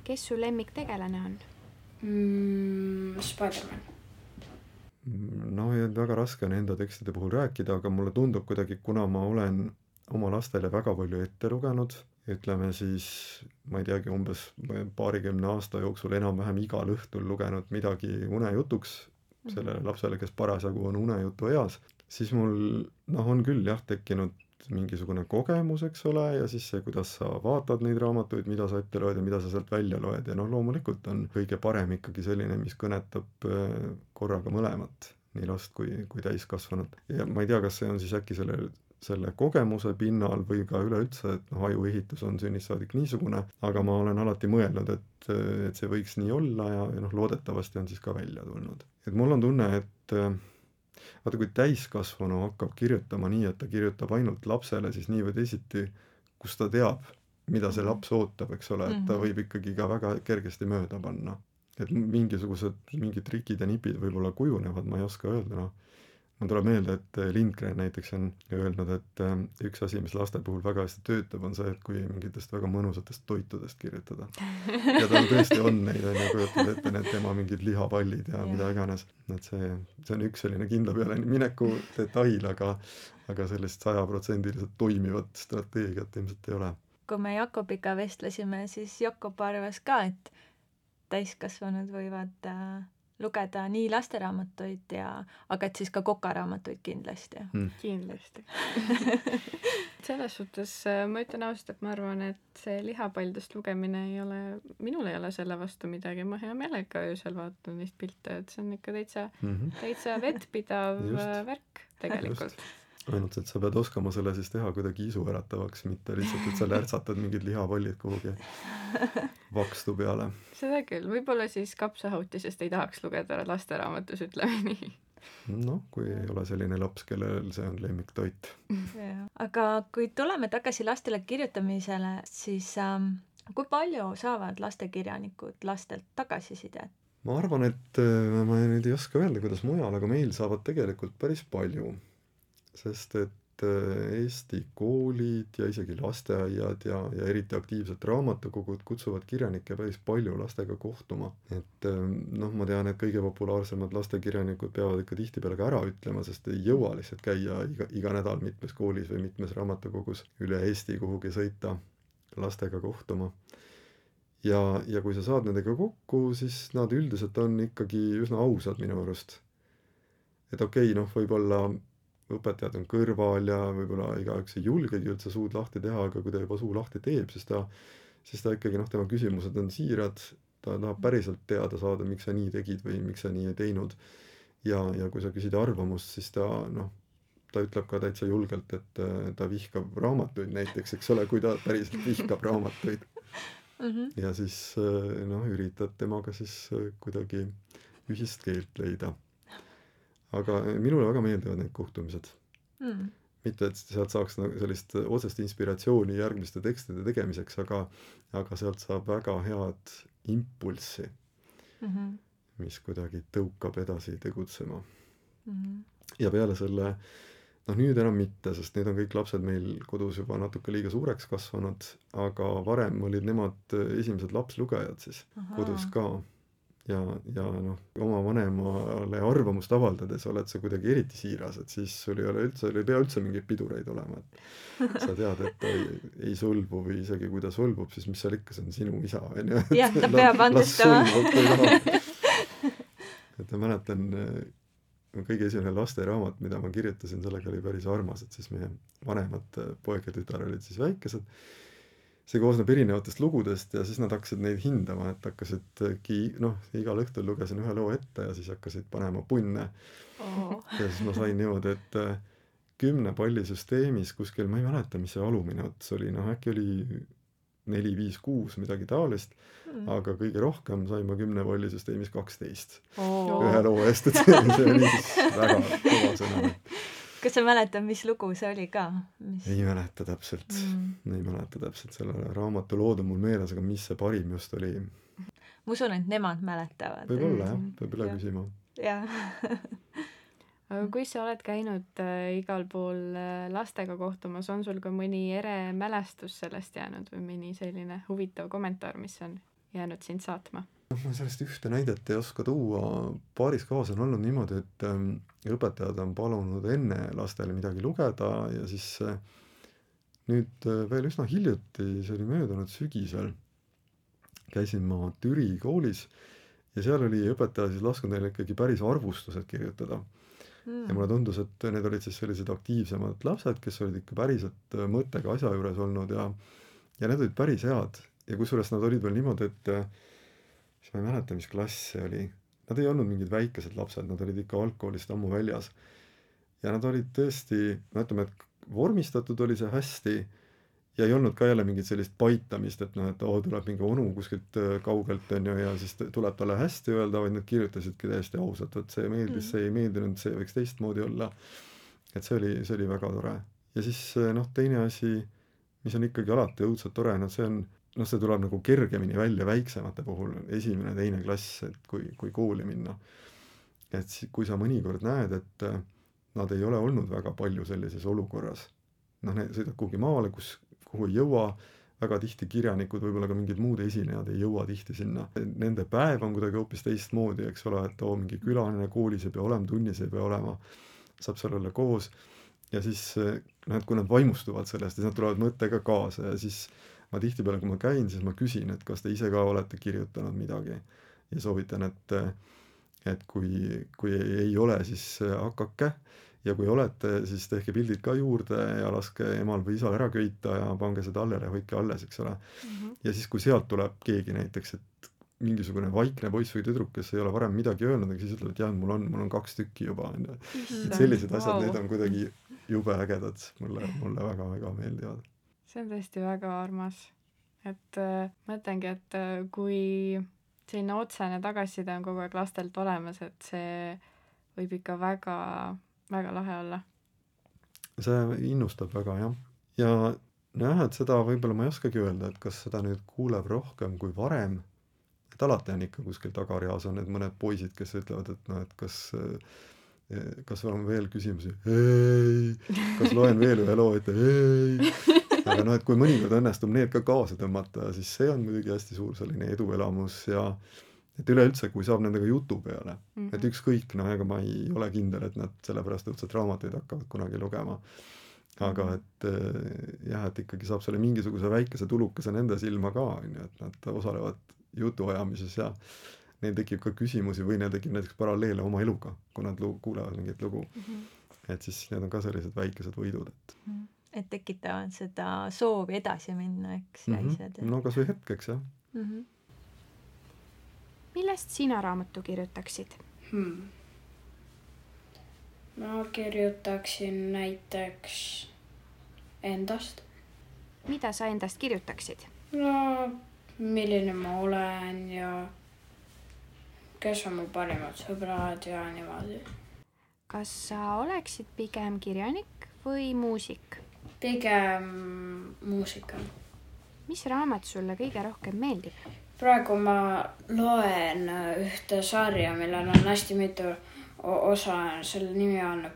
Kes su lemmiktegelane on? mm,? Spider-man. no ja väga raske on enda tekstide puhul rääkida, aga mulle tundub kuidagi, kuna ma olen oma lastele väga palju ette lugenud, ütleme siis, ma ei teagi, umbes paarikümne aasta jooksul enam-vähem igal õhtul lugenud midagi unejutuks sellele mhm. lapsele, kes parasjagu on unejutu eas, siis mul noh, on küll jah, tekkinud mingisugune kogemus, eks ole, ja siis see, kuidas sa vaatad neid raamatuid, mida sa ette loed ja mida sa sealt välja loed ja noh, loomulikult on kõige parem ikkagi selline, mis kõnetab äh, korraga mõlemat, nii last kui, kui täiskasvanut. ja ma ei tea, kas see on siis äkki selle, selle kogemuse pinnal või ka üleüldse, et noh, ajuehitus on sünnist saadik niisugune, aga ma olen alati mõelnud, et, et see võiks nii olla ja, ja noh, loodetavasti on siis ka välja tulnud. et mul on tunne, et äh, vaata, kui täiskasvanu hakkab kirjutama nii, et ta kirjutab ainult lapsele, siis nii või teisiti, kus ta teab, mida see mhm. laps ootab, eks ole, et ta mhm. võib ikkagi ka väga kergesti mööda panna. et mingisugused, mingid trikid ja nipid võib-olla kujunevad, ma ei oska öelda, noh mul tuleb meelde, et äh, Lindgren näiteks on öelnud, et äh, üks asi, mis laste puhul väga hästi töötab, on see, et kui mingitest väga mõnusatest toitudest kirjutada. ja tal tõesti on neid, on ju, kujutad ette need tema mingid lihapallid ja, ja mida iganes. et see, see on üks selline kindla peale mineku detail, aga aga sellist sajaprotsendiliselt toimivat strateegiat ilmselt ei ole. kui me Jakobiga vestlesime, siis Jakob arvas ka, et täiskasvanud võivad äh lugeda nii lasteraamatuid ja, aga et siis ka kokaraamatuid kindlasti. Mm.. kindlasti. Selles suhtes äh, ma ütlen ausalt, et ma arvan, et see lihapaldust lugemine ei ole, minul ei ole selle vastu midagi, ma hea meelega öösel vaatan neid pilte, et see on ikka täitsa mm, -hmm. täitsa vettpidav äh, värk tegelikult ainult, et sa pead oskama selle siis teha kuidagi isuäratavaks, mitte lihtsalt, et sa lärtsatad mingid lihapallid kuhugi vakstu peale. seda küll, võib-olla siis kapsahautisest ei tahaks lugeda lasteraamatus, ütleme nii. noh, kui ei ole selline laps, kellel see on lemmiktoit. aga kui tuleme tagasi lastele kirjutamisele, siis ähm, kui palju saavad lastekirjanikud lastelt tagasisidet? ma arvan, et äh, ma nüüd ei oska öelda, kuidas mujal, aga meil saavad tegelikult päris palju sest et äh, Eesti koolid ja isegi lasteaiad ja, ja eriti aktiivsed raamatukogud kutsuvad kirjanikke päris palju lastega kohtuma. et äh, noh, ma tean, et kõige populaarsemad lastekirjanikud peavad ikka tihtipeale ka ära ütlema, sest ei jõua lihtsalt käia iga, iga nädal mitmes koolis või mitmes raamatukogus üle Eesti kuhugi sõita lastega kohtuma ja, ja kui sa saad nendega kokku, siis nad üldiselt on ikkagi üsna ausad minu arust. et okei okay,, noh, võib-olla õpetajad on kõrval ja võib-olla igaüks ei julgegi üldse suud lahti teha, aga kui ta juba suu lahti teeb, siis ta, siis ta ikkagi noh, tema küsimused on siirad, ta tahab päriselt teada saada, miks sa nii tegid või miks sa nii ei teinud. ja, ja kui sa küsid arvamust, siis ta noh, ta ütleb ka täitsa julgelt, et äh, ta vihkab raamatuid näiteks, eks ole, kui ta päriselt vihkab raamatuid mm. -hmm. ja siis äh, noh, üritad temaga siis äh, kuidagi ühist keelt leida. Aga minule väga meeldivad need kohtumised mm mitte, et sealt saaks nagu sellist otsest inspiratsiooni järgmiste tekstide tegemiseks, aga, aga sealt saab väga head impulssi mm, -hmm. mis kuidagi tõukab edasi tegutsema mm. -hmm. ja peale selle, noh nüüd enam mitte, sest nüüd on kõik lapsed meil kodus juba natuke liiga suureks kasvanud, aga varem olid nemad esimesed lapslugejad siis Aha. kodus ka ja, ja noh, oma vanemale arvamust avaldades oled sa kuidagi eriti siiras, et siis sul ei ole üldse, sul ei pea üldse mingeid pidureid olema, et sa tead, et ta ei, ei solvu või isegi kui ta solvub, siis mis seal ikka, see on sinu isa, on ju. jah, ta peab andestama. et ma mäletan, kõige esimene lasteraamat, mida ma kirjutasin, sellega oli päris armas, et siis meie vanemad poeg ja tütar olid siis väikesed see koosneb erinevatest lugudest ja siis nad hakkasid neid hindama, et hakkasidki noh, igal õhtul lugesin ühe loo ette ja siis hakkasid panema punne oh.. ja siis ma sain niimoodi, et äh, kümne palli süsteemis kuskil, ma ei mäleta, mis see alumine ots oli, noh äkki oli neli, viis, kuus, midagi taolist mm., aga kõige rohkem sain ma kümne palli süsteemis kaksteist oh. ühe loo eest, et see, see oli siis väga kõva sõna kas sa mäletad, mis lugu see oli ka mis...? ei mäleta täpselt mm., ei mäleta täpselt, selle raamatu lood on mul meeles, aga mis see parim just oli? ma usun, et nemad mäletavad. võib-olla jah, peab üle küsima. jah aga kui sa oled käinud äh, igal pool äh, lastega kohtumas, on sul ka mõni ere mälestus sellest jäänud või mõni selline huvitav kommentaar, mis on jäänud sind saatma? Noh, ma sellest ühte näidet ei oska tuua, paaris kohas on olnud niimoodi, et ähm, õpetajad on palunud enne lastele midagi lugeda ja siis äh, nüüd äh, veel üsna hiljuti, see oli möödunud sügisel, käisin ma Türi koolis ja seal oli õpetaja siis lasknud neile ikkagi päris arvustused kirjutada. Mm.. ja mulle tundus, et need olid siis sellised aktiivsemad lapsed, kes olid ikka päriselt äh, mõttega asja juures olnud ja ja need olid päris head. Ja kusjuures nad olid veel niimoodi, et siis ma ei mäleta, mis klass see oli. Nad ei olnud mingid väikesed lapsed, nad olid ikka algkoolist ammu väljas. ja nad olid tõesti, no ütleme, et vormistatud oli see hästi ja ei olnud ka jälle mingit sellist paitamist, et noh, et oo, tuleb mingi onu kuskilt äh, kaugelt, on ju, ja siis tuleb talle hästi öelda, vaid nad kirjutasidki täiesti ausalt, vot see meeldis mm., see ei meeldinud, see võiks teistmoodi olla. et see oli, see oli väga tore. ja siis äh, noh, teine asi, mis on ikkagi alati õudselt tore, noh, see on noh, see tuleb nagu kergemini välja väiksemate puhul, esimene, teine klass, et kui, kui kooli minna. et si-, kui sa mõnikord näed, et äh, nad ei ole olnud väga palju sellises olukorras, noh, need sõidavad kuhugi maale, kus, kuhu ei jõua, väga tihti kirjanikud, võib-olla ka mingid muud esinejad ei jõua tihti sinna. Nende päev on kuidagi hoopis teistmoodi, eks ole, et oo, mingi külaline koolis ei pea olema, tunnis ei pea olema, saab seal olla koos ja siis noh, et kui nad vaimustuvad sellest, siis nad tulevad mõttega kaasa ja siis ma tihtipeale, kui ma käin, siis ma küsin, et kas te ise ka olete kirjutanud midagi ja soovitan, et et kui, kui ei ole, siis hakake ja kui olete, siis tehke pildid ka juurde ja laske emal või isal ära köita ja pange see tallele hoidke alles, eks ole mm. -hmm. ja siis, kui sealt tuleb keegi näiteks, et mingisugune vaikne poiss või tüdruk, kes ei ole varem midagi öelnud, aga siis ütleb, et jah, mul on, mul on kaks tükki juba, on ju. et sellised asjad wow., need on kuidagi jube ägedad, mulle, mulle väga-väga meeldivad see on tõesti väga armas. et äh, mõtlengi, et äh, kui selline otsene tagasiside on kogu aeg lastelt olemas, et see võib ikka väga, väga lahe olla. see innustab väga jah, ja nojah, et seda võib-olla ma ei oskagi öelda, et kas seda nüüd kuuleb rohkem kui varem, et alati on ikka kuskil tagareas on need mõned poisid, kes ütlevad, et noh, et kas kas on veel küsimusi? ei. kas loen veel ühe loo ette? ei aga noh, et kui mõnikord õnnestub need ka kaasa tõmmata, siis see on muidugi hästi suur selline eduelamus ja et üleüldse, kui saab nendega jutu peale mm, -hmm. et ükskõik, noh, ega ma ei ole kindel, et nad sellepärast õudselt raamatuid hakkavad kunagi lugema. aga mhm. et eh, jah, et ikkagi saab selle mingisuguse väikese tulukese nende silma ka, on ju, et nad osalevad jutuajamises ja neil tekib ka küsimusi või neil tekib näiteks paralleele oma eluga, kui nad lu-, kuulevad mingit lugu mm. -hmm. et siis need on ka sellised väikesed võidud, et mm. -hmm et tekitavad seda soovi edasi minna, eks mm, -hmm. asjad. no kasvõi hetkeks, jah mm. -hmm. millest sina raamatu kirjutaksid hmm.? ma kirjutaksin näiteks endast. mida sa endast kirjutaksid? no milline ma olen ja kes on mu parimad sõbrad ja niimoodi. kas sa oleksid pigem kirjanik või muusik? Pigem muusika. mis raamat sulle kõige rohkem meeldib? praegu ma loen ühte sarja, millel on hästi mitu osa, selle nimi on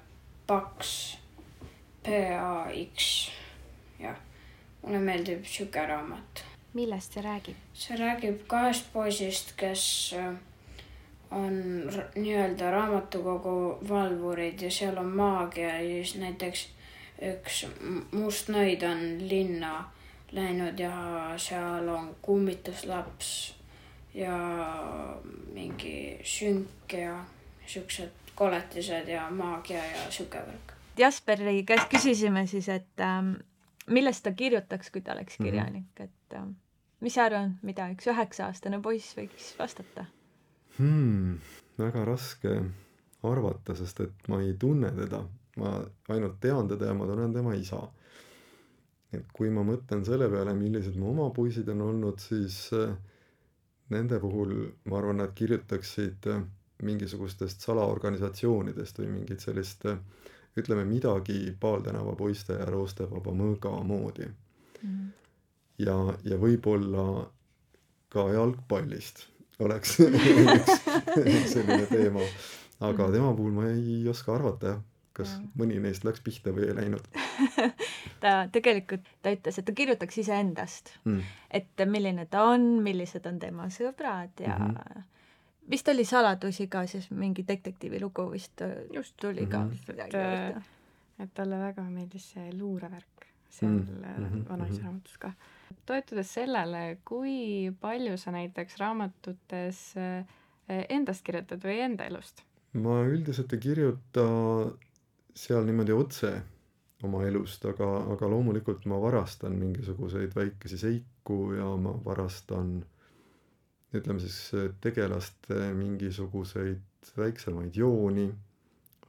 Paks, P-A-X, jah. mulle meeldib sihuke raamat. millest see räägib? see räägib kahest poisist, kes on nii-öelda raamatukogu valvurid ja seal on maagia ja siis näiteks üks must nõid on linna läinud ja seal on kummituslaps ja mingi sünk ja siuksed koletised ja maagia ja sihuke värk. Jasperi käest küsisime siis, et ähm, millest ta kirjutaks, kui ta oleks Mhm. kirjanik mm, -hmm. et ähm, mis sa arvad, mida üks üheksa-aastane poiss võiks vastata? hmm, väga raske arvata, sest et ma ei tunne teda, ma ainult tean teda ja ma tunnen tema isa. et kui ma mõtlen selle peale, millised mu oma poisid on olnud, siis äh, nende puhul ma arvan, nad kirjutaksid äh, mingisugustest salaorganisatsioonidest või mingit sellist äh, ütleme midagi Paal tänava poiste ja roostevaba mõõga moodi Mm -hmm. ja, ja võib-olla ka jalgpallist oleks üks, üks selline teema. aga tema puhul ma ei oska arvata jah, kas Jah. mõni neist läks pihta või ei läinud ta tegelikult, ta ütles, et ta kirjutaks iseendast, mm.. et milline ta on, millised on tema sõbrad ja mm. -hmm. vist oli saladusi ka siis mingi detektiivilugu vist äh, Just, tuli ka Mhm. midagi Et, juurde. et talle väga meeldis see luurevärk seal Mm, mm, mhm, vanaisa mhm. raamatus ka. toetudes sellele, kui palju sa näiteks raamatutes eh, endast kirjutad või enda elust? ma üldiselt ei kirjuta seal niimoodi otse oma elust, aga, aga loomulikult ma varastan mingisuguseid väikesi seiku ja ma varastan ütleme siis tegelaste mingisuguseid väiksemaid jooni.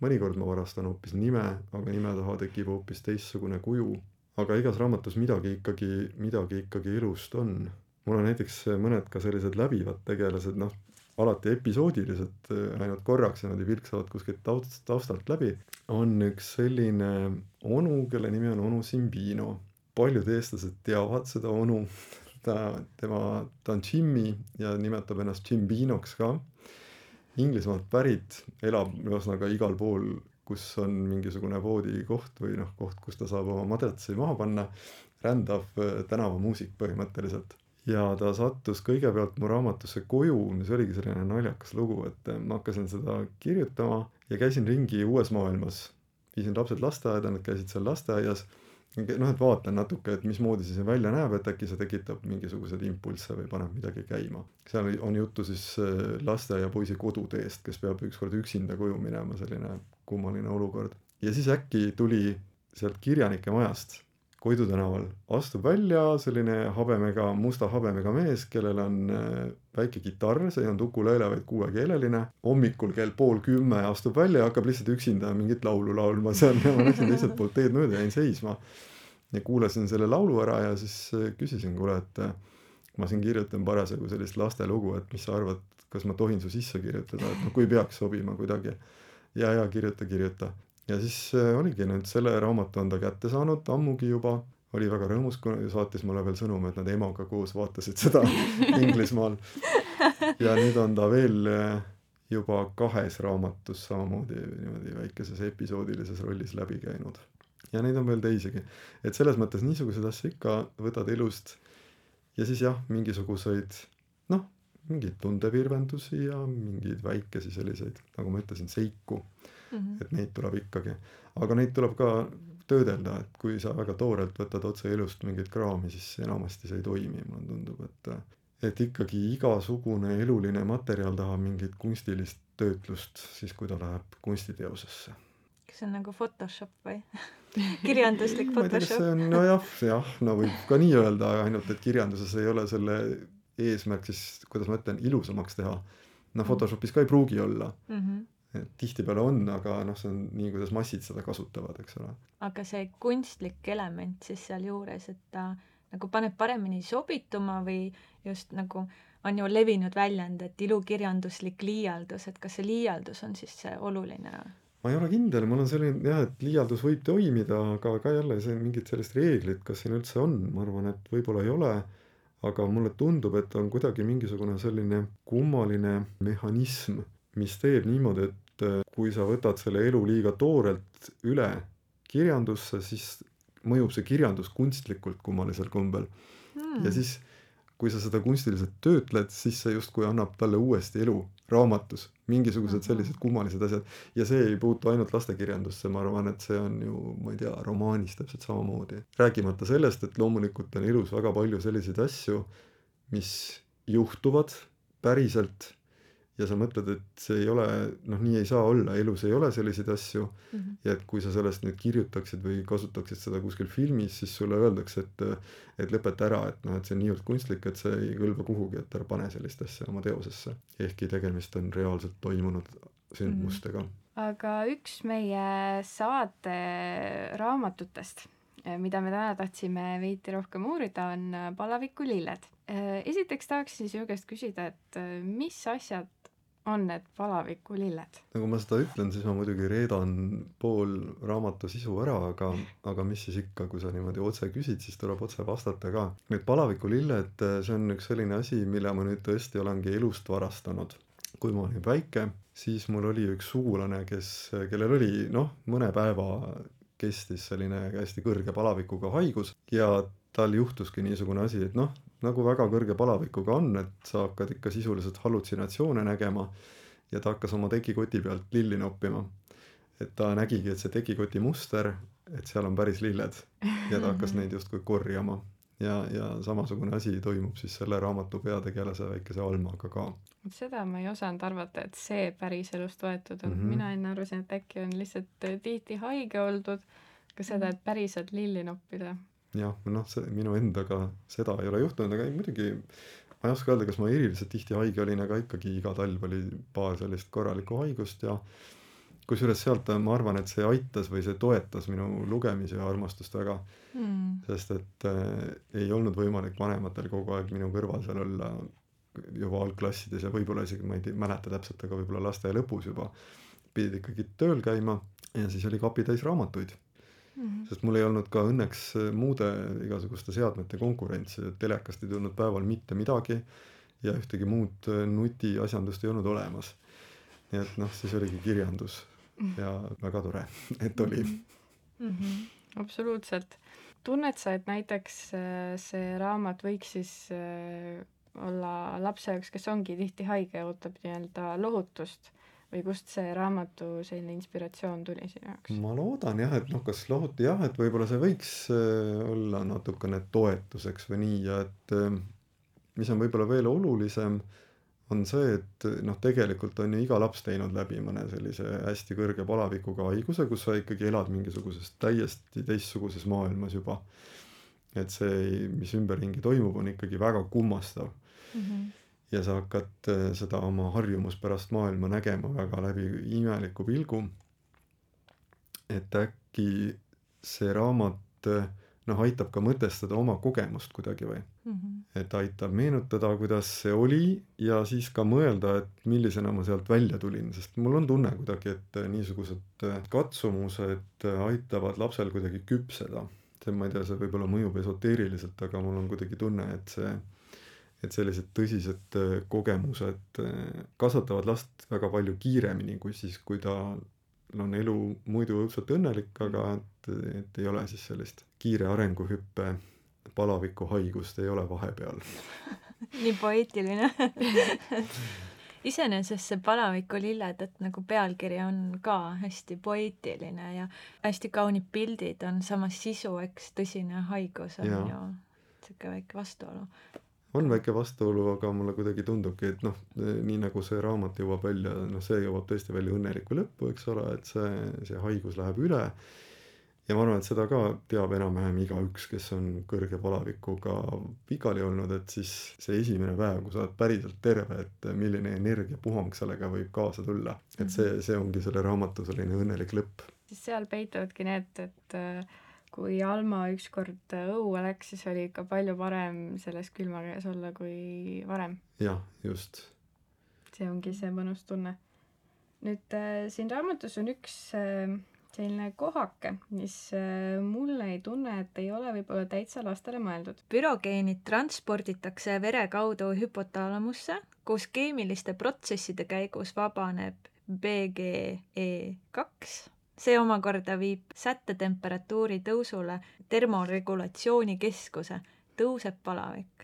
mõnikord ma varastan hoopis nime, aga nime taha tekib hoopis teistsugune kuju. aga igas raamatus midagi ikkagi, midagi ikkagi elust on. mul on näiteks mõned ka sellised läbivad tegelased, noh, alati episoodiliselt, ainult korraks niimoodi vilksavad kuskilt taust, taustalt läbi, on üks selline onu, kelle nimi on onu Simbino. paljud eestlased teavad seda onu, ta, tema, ta on Jimmy ja nimetab ennast Jimbinoks ka. Inglismaalt pärit, elab ühesõnaga igal pool, kus on mingisugune voodikoht või noh, koht, kus ta saab oma madratsi maha panna, rändav äh, tänavamuusik põhimõtteliselt ja ta sattus kõigepealt mu raamatusse koju, mis oligi selline naljakas lugu, et eh, ma hakkasin seda kirjutama ja käisin ringi uues maailmas. viisin lapsed lasteaeda, nad käisid seal lasteaias. noh, et vaatan natuke, et mismoodi see siin välja näeb, et äkki see tekitab mingisuguseid impulsse või paneb midagi käima. seal on juttu siis eh, lasteaiapoisi koduteest, kes peab ükskord üksinda koju minema, selline kummaline olukord. ja siis äkki tuli sealt kirjanike majast Koidu tänaval astub välja selline habemega, musta habemega mees, kellel on äh, väike kitarr, see ei olnud ukulele, vaid kuuekeeleline. hommikul kell pool kümme astub välja ja hakkab lihtsalt üksinda mingit laulu laulma seal ja ma läksin teiselt poolt teed mööda, jäin seisma. ja kuulasin selle laulu ära ja siis äh, küsisin, kuule, et äh, ma siin kirjutan parasjagu sellist lastelugu, et mis sa arvad, kas ma tohin su sisse kirjutada, et noh, kui peaks sobima kuidagi. ja, ja kirjuta, kirjuta ja siis äh, oligi nüüd selle raamatu on ta kätte saanud ammugi juba, oli väga rõõmus, kui saatis mulle veel sõnumi, et nad emaga koos vaatasid seda Inglismaal. ja nüüd on ta veel äh, juba kahes raamatus samamoodi niimoodi väikeses episoodilises rollis läbi käinud. ja neid on veel teisigi. et selles mõttes niisuguseid asju ikka võtad elust ja siis jah, mingisuguseid noh, mingeid tundevirvendusi ja mingeid väikesi selliseid, nagu ma ütlesin, seiku -hmm. et neid tuleb ikkagi, aga neid tuleb ka töödelda, et kui sa väga toorelt võtad otse elust mingit kraami, siis enamasti see ei toimi, mulle tundub, et et ikkagi igasugune eluline materjal tahab mingit kunstilist töötlust, siis kui ta läheb kunstiteosesse. kas see on nagu Photoshop või kirjanduslik Photoshop nojah, jah, no võib ka nii öelda, ainult et kirjanduses ei ole selle eesmärk siis, kuidas ma ütlen, ilusamaks teha. noh, Photoshopis ka ei pruugi olla, mm? -hmm. Tihtipeale on, aga noh, see on nii, kuidas massid seda kasutavad, eks ole. aga see kunstlik element siis sealjuures, et ta nagu paneb paremini sobituma või just nagu on ju levinud väljend, et ilukirjanduslik liialdus, et kas see liialdus on siis see oluline? ma ei ole kindel, mul on selline jah, et liialdus võib toimida, aga ka jälle see mingit sellist reeglit, kas siin üldse on, ma arvan, et võib-olla ei ole, aga mulle tundub, et on kuidagi mingisugune selline kummaline mehhanism, mis teeb niimoodi, et kui sa võtad selle elu liiga toorelt üle kirjandusse, siis mõjub see kirjandus kunstlikult kummalisel kombel hmm. ja siis kui sa seda kunstiliselt töötled, siis see justkui annab talle uuesti elu raamatus, mingisugused sellised kummalised asjad. ja see ei puutu ainult lastekirjandusse, ma arvan, et see on ju, ma ei tea, romaanis täpselt samamoodi. rääkimata sellest, et loomulikult on elus väga palju selliseid asju, mis juhtuvad päriselt ja sa mõtled, et see ei ole, noh, nii ei saa olla, elus ei ole selliseid asju mm. -hmm. ja et kui sa sellest nüüd kirjutaksid või kasutaksid seda kuskil filmis, siis sulle öeldakse, et, et lõpeta ära, et noh, et see on niivõrd kunstlik, et see ei kõlba kuhugi, et ära pane sellist asja oma teosesse. ehkki tegemist on reaalselt toimunud sündmustega mm. -hmm. aga üks meie saate raamatutest mida me täna tahtsime veidi rohkem uurida, on Palaviku lilled. esiteks tahaksin sinu käest küsida, et mis asjad on need palavikulilled? no kui ma seda ütlen, siis ma muidugi reedan pool raamatu sisu ära, aga, aga mis siis ikka, kui sa niimoodi otse küsid, siis tuleb otse vastata ka. Need palavikulilled, see on üks selline asi, mille ma nüüd tõesti olengi elust varastanud. kui ma olin väike, siis mul oli üks sugulane, kes, kellel oli noh, mõne päeva kestis selline hästi kõrge palavikuga haigus ja tal juhtuski niisugune asi, et noh, nagu väga kõrge palavikuga on, et sa hakkad ikka sisuliselt hallutsinatsioone nägema ja ta hakkas oma tekikoti pealt lilli noppima. et ta nägigi, et see tekikoti muster, et seal on päris lilled ja ta hakkas neid justkui korjama. ja, ja samasugune asi toimub siis selle raamatu peategelase väikese Almaga ka. seda ma ei osanud arvata, et see päriselust võetud on mm, -hmm. mina enne arvasin, et äkki on lihtsalt tihti haige oldud, aga seda, et päriselt lilli noppida jah, noh, see minu endaga seda ei ole juhtunud, aga ei, muidugi ma ei oska öelda, kas ma eriliselt tihti haige olin, aga ikkagi iga talv oli paar sellist korralikku haigust ja kusjuures sealt ma arvan, et see aitas või see toetas minu lugemise armastust väga mm.. sest et äh, ei olnud võimalik vanematel kogu aeg minu kõrval seal olla juba algklassides ja võib-olla isegi ma ei tea, mäleta täpselt, aga võib-olla lasteaia lõpus juba pidid ikkagi tööl käima ja siis oli kapitäis raamatuid -hmm. sest mul ei olnud ka õnneks äh, muude igasuguste seadmete konkurentsi, et telekast ei tulnud päeval mitte midagi ja ühtegi muud äh, nutiasjandust ei olnud olemas. nii et noh, siis oligi kirjandus ja väga tore, et oli mm. -hmm. absoluutselt. tunned sa, et näiteks äh, see raamat võiks siis olla lapse jaoks, kes ongi tihti haige ja ootab nii-öelda lohutust või kust see raamatu selline inspiratsioon tuli sinu jaoks? ma loodan jah, et noh, kas lohut-, jah, et võib-olla see võiks äh, olla natukene toetuseks või nii ja et äh, mis on võib-olla veel olulisem, on see, et noh, tegelikult on ju iga laps teinud läbi mõne sellise hästi kõrge palavikuga haiguse, kus sa ikkagi elad mingisuguses täiesti teistsuguses maailmas juba. et see, mis ümberringi toimub, on ikkagi väga kummastav mm. -hmm ja sa hakkad äh, seda oma harjumuspärast maailma nägema väga läbi imeliku pilgu. et äkki see raamat äh, noh, aitab ka mõtestada oma kogemust kuidagi või mm. -hmm. et aitab meenutada, kuidas see oli ja siis ka mõelda, et millisena ma sealt välja tulin, sest mul on tunne kuidagi, et äh, niisugused katsumused aitavad lapsel kuidagi küpseda. see, ma ei tea, see võib-olla mõjub esoteeriliselt, aga mul on kuidagi tunne, et see et sellised tõsised äh, kogemused äh, kasvatavad last väga palju kiiremini kui siis, kui ta on elu muidu õudselt õnnelik, aga et, et ei ole siis sellist kiire arenguhüppe palavikuhaigust ei ole vahepeal. Nii poeetiline. Iseenesest see Palaviku lilled, et nagu pealkiri on ka hästi poeetiline ja hästi kaunid pildid on, samas sisu, eks, tõsine haigus on ja. ju niisugune väike vastuolu on väike vastuolu, aga mulle kuidagi tundubki, et noh, nii nagu see raamat jõuab välja, noh, see jõuab tõesti välja õnnelikku lõppu, eks ole, et see, see haigus läheb üle. ja ma arvan, et seda ka teab enam-vähem igaüks, kes on kõrge palavikuga pikali olnud, et siis see esimene päev, kui sa oled päriselt terve, et milline energiapuhang sellega võib kaasa tulla. et see, see ongi selle raamatu selline õnnelik lõpp. siis seal peituvadki need, et äh, kui Alma ükskord õue läks, siis oli ikka palju parem selles külma käes olla kui varem. jah, just. see ongi see mõnus tunne. nüüd äh, siin raamatus on üks äh, selline kohake, mis äh, mulle ei tunne, et ei ole võib-olla täitsa lastele mõeldud. pürogeenid transporditakse vere kaudu hüpotaalamusse, kus keemiliste protsesside käigus vabaneb BGE2, see omakorda viib sättetemperatuuri tõusule termoregulatsiooni keskuse, tõuseb palavik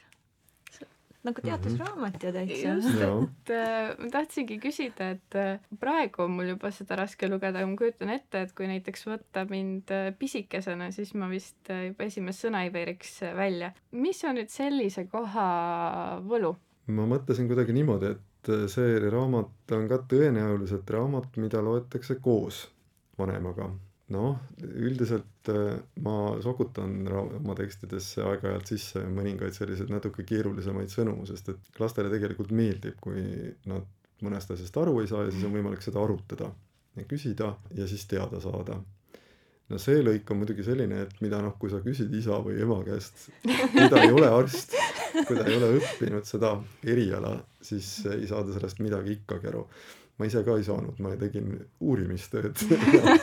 nagu teadusraamat ju täitsa. just, et äh, ma tahtsingi küsida, et äh, praegu on mul juba seda raske lugeda, aga ma kujutan ette, et kui näiteks võtta mind äh, pisikesena, siis ma vist äh, juba esimest sõna ei veeriks äh, välja. mis on nüüd sellise koha võlu? ma mõtlesin kuidagi niimoodi, et äh, see raamat on ka tõenäoliselt raamat, mida loetakse koos vanemaga. noh, üldiselt äh, ma sokutan oma tekstidesse aeg-ajalt sisse mõningaid selliseid natuke keerulisemaid sõnu, sest et lastele tegelikult meeldib, kui nad mõnest asjast aru ei saa ja siis on võimalik seda arutada ja küsida ja siis teada saada. no see lõik on muidugi selline, et mida noh, kui sa küsid isa või ema käest, kui ta ei ole arst, kui ta ei ole õppinud seda eriala, siis ei saa ta sellest midagi ikkagi aru. Ma ise ka ei saanud, ma tegin uurimistööd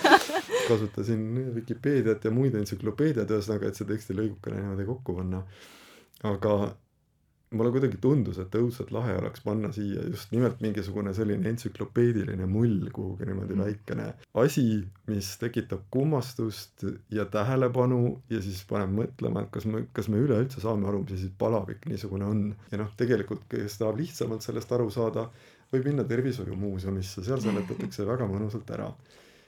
kasutasin Vikipeediat ja muid entsüklopeediaid, ühesõnaga, et see tekstilõigukene niimoodi kokku panna. aga mulle kuidagi tundus, et õudselt lahe oleks panna siia just nimelt mingisugune selline entsüklopeediline mull kuhugi niimoodi väikene asi, mis tekitab kummastust ja tähelepanu ja siis paneb mõtlema, et kas me, kas me üleüldse saame aru, mis asi palavik niisugune on. ja noh, tegelikult kes tahab lihtsamalt sellest aru saada, võib minna tervishoiumuuseumisse, seal seletatakse väga mõnusalt ära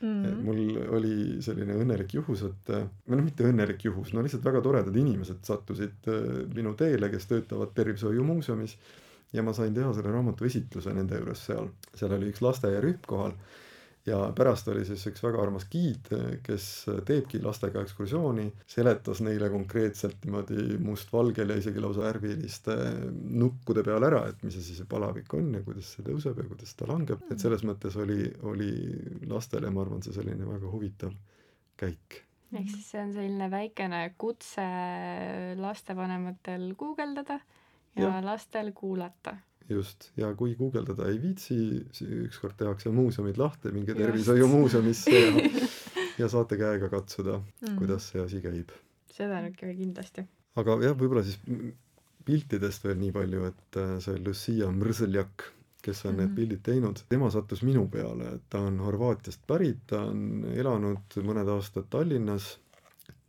mm.. mul oli selline õnnelik juhus, et või noh, mitte õnnelik juhus, no lihtsalt väga toredad inimesed sattusid äh, minu teele, kes töötavad tervishoiumuuseumis ja ma sain teha selle raamatu esitluse nende juures seal. seal oli üks lasteaiarühm kohal ja pärast oli siis üks väga armas giid, kes teebki lastega ekskursiooni, seletas neile konkreetselt niimoodi mustvalgel ja isegi lausa värviliste nukkude peal ära, et mis asi see palavik on ja kuidas see tõuseb ja kuidas ta langeb, et selles mõttes oli, oli lastele, ma arvan, see selline väga huvitav käik. ehk siis see on selline väikene kutse lastevanematel guugeldada ja, ja lastel kuulata. just, ja kui guugeldada ei viitsi, ükskord tehakse muuseumid lahti, minge tervishoiumuuseumisse ja ja saate käega katsuda, Mm. kuidas see asi käib. seda nüüd kohe kindlasti. aga jah, võib-olla siis piltidest veel nii palju, et äh, see Lucia Mrzeljak, kes on need Mhm. pildid teinud, tema sattus minu peale, et ta on Horvaatiast pärit, ta on elanud mõned aastad Tallinnas,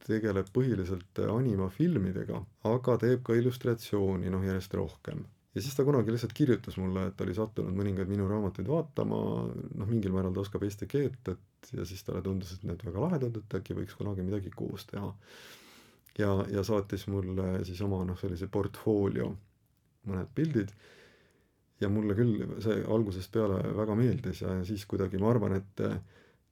tegeleb põhiliselt animafilmidega, aga teeb ka illustratsiooni, noh järjest rohkem. Ja siis ta kunagi lihtsalt kirjutas mulle, et ta oli sattunud mõningaid minu raamatuid vaatama, noh mingil määral ta oskab eesti keelt, et ja siis talle tundus, et need väga lahedad, et äkki võiks kunagi midagi koos teha. Ja, ja saatis mulle siis oma noh, sellise portfoolio mõned pildid. Ja mulle küll see algusest peale väga meeldis ja siis kuidagi ma arvan, et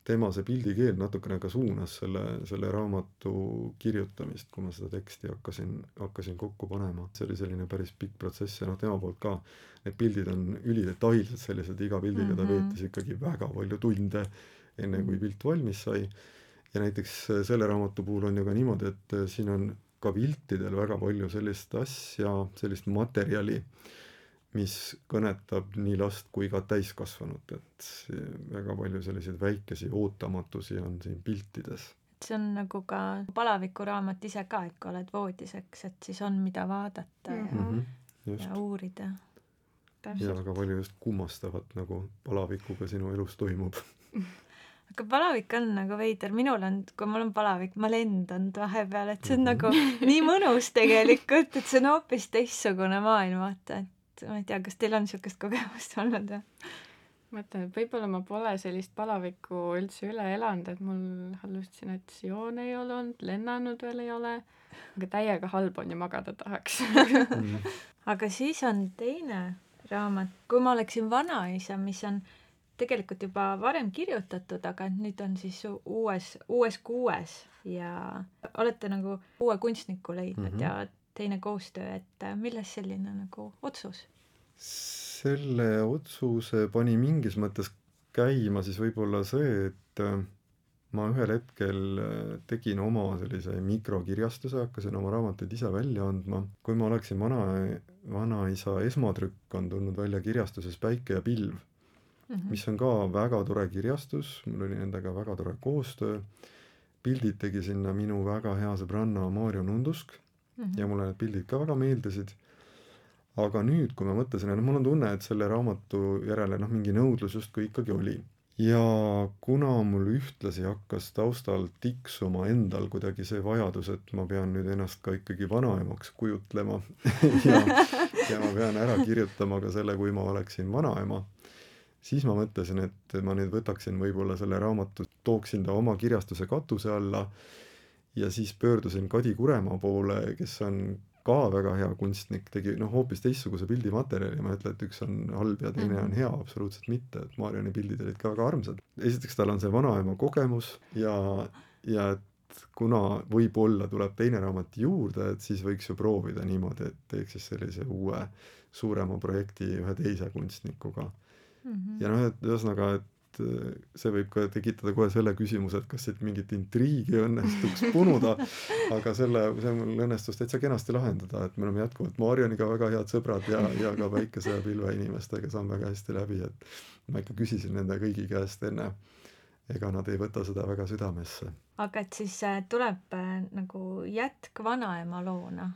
tema see pildikeel natukene ka suunas selle, selle raamatu kirjutamist, kui ma seda teksti hakkasin, hakkasin kokku panema. see oli selline päris pikk protsess ja noh, tema poolt ka need pildid on ülidetailsed sellised, iga pildiga ta Mhm. veetis ikkagi väga palju tunde, enne kui pilt valmis sai ja näiteks äh, selle raamatu puhul on ju ka niimoodi, et äh, siin on ka piltidel väga palju sellist asja, sellist materjali, mis kõnetab nii last kui ka täiskasvanut, et väga palju selliseid väikesi ootamatusi on siin piltides. see on nagu ka palavikuraamat ise ka, et kui oled voodis, eks, et siis on, mida vaadata ja Mhm. just ja, uurida. ja väga palju just kummastavat nagu palavikuga sinu elus toimub. aga palavik on nagu veider, minul on, kui mul on palavik, ma lendan vahepeal, et see on Mhm. nagu nii mõnus tegelikult, et see on hoopis teistsugune maailm, vaata, et ma ei tea, kas teil on niisugust kogemust olnud või? mõtlen, et võib-olla ma pole sellist palavikku üldse üle elanud, et mul hallutsinatsioone ei ole olnud, lennanud veel ei ole, aga täiega halb on ja magada tahaks. aga siis on teine raamat, Kui ma oleksin vanaisa, mis on tegelikult juba varem kirjutatud, aga nüüd on siis uues, uues kuues ja olete nagu uue kunstniku leidnud mm -hmm. ja teine koostöö, et äh, milles selline nagu otsus? selle otsuse pani mingis mõttes käima siis võib-olla see, et äh, ma ühel hetkel äh, tegin oma sellise mikrokirjastuse, hakkasin oma raamatuid ise välja andma. kui ma oleksin vana, vanaisa esmatrükk on tulnud välja kirjastuses Päike ja pilv mm, -hmm. mis on ka väga tore kirjastus, mul oli nendega väga tore koostöö. pildid tegi sinna minu väga hea sõbranna Maarjo Nundusk mm -hmm. ja mulle need pildid ka väga meeldisid. aga nüüd, kui ma mõtlesin, et mul on tunne, et selle raamatu järele noh, mingi nõudlus justkui ikkagi oli ja kuna mul ühtlasi hakkas taustal tiksuma endal kuidagi see vajadus, et ma pean nüüd ennast ka ikkagi vanaemaks kujutlema ja, ja ma pean ära kirjutama ka selle, kui ma oleksin vanaema, siis ma mõtlesin, et ma nüüd võtaksin võib-olla selle raamatu, tooksin ta oma kirjastuse katuse alla ja siis pöördusin Kadi Kuremaa poole, kes on ka väga hea kunstnik, tegi noh, hoopis teistsuguse pildimaterjali, ma ei ütle, et üks on halb ja teine on hea, absoluutselt mitte, et Mariani pildid olid ka väga armsad. esiteks tal on see vanaema kogemus ja, ja et kuna võib-olla tuleb teine raamat juurde, et siis võiks ju proovida niimoodi, et teeks siis sellise uue suurema projekti ühe teise kunstnikuga mm. -hmm. ja noh, et ühesõnaga, et et äh, see võib ka tekitada kohe selle küsimuse, et kas siit mingit intriigi õnnestuks punuda, aga selle, see mul õnnestus täitsa kenasti lahendada, et me oleme jätkuvalt Marioniga väga head sõbrad ja, ja ka Päikese ja Pilve inimestega saan väga hästi läbi, et ma ikka küsisin nende kõigi käest enne, ega nad ei võta seda väga südamesse. aga et siis äh, tuleb äh, nagu jätk vanaema loona?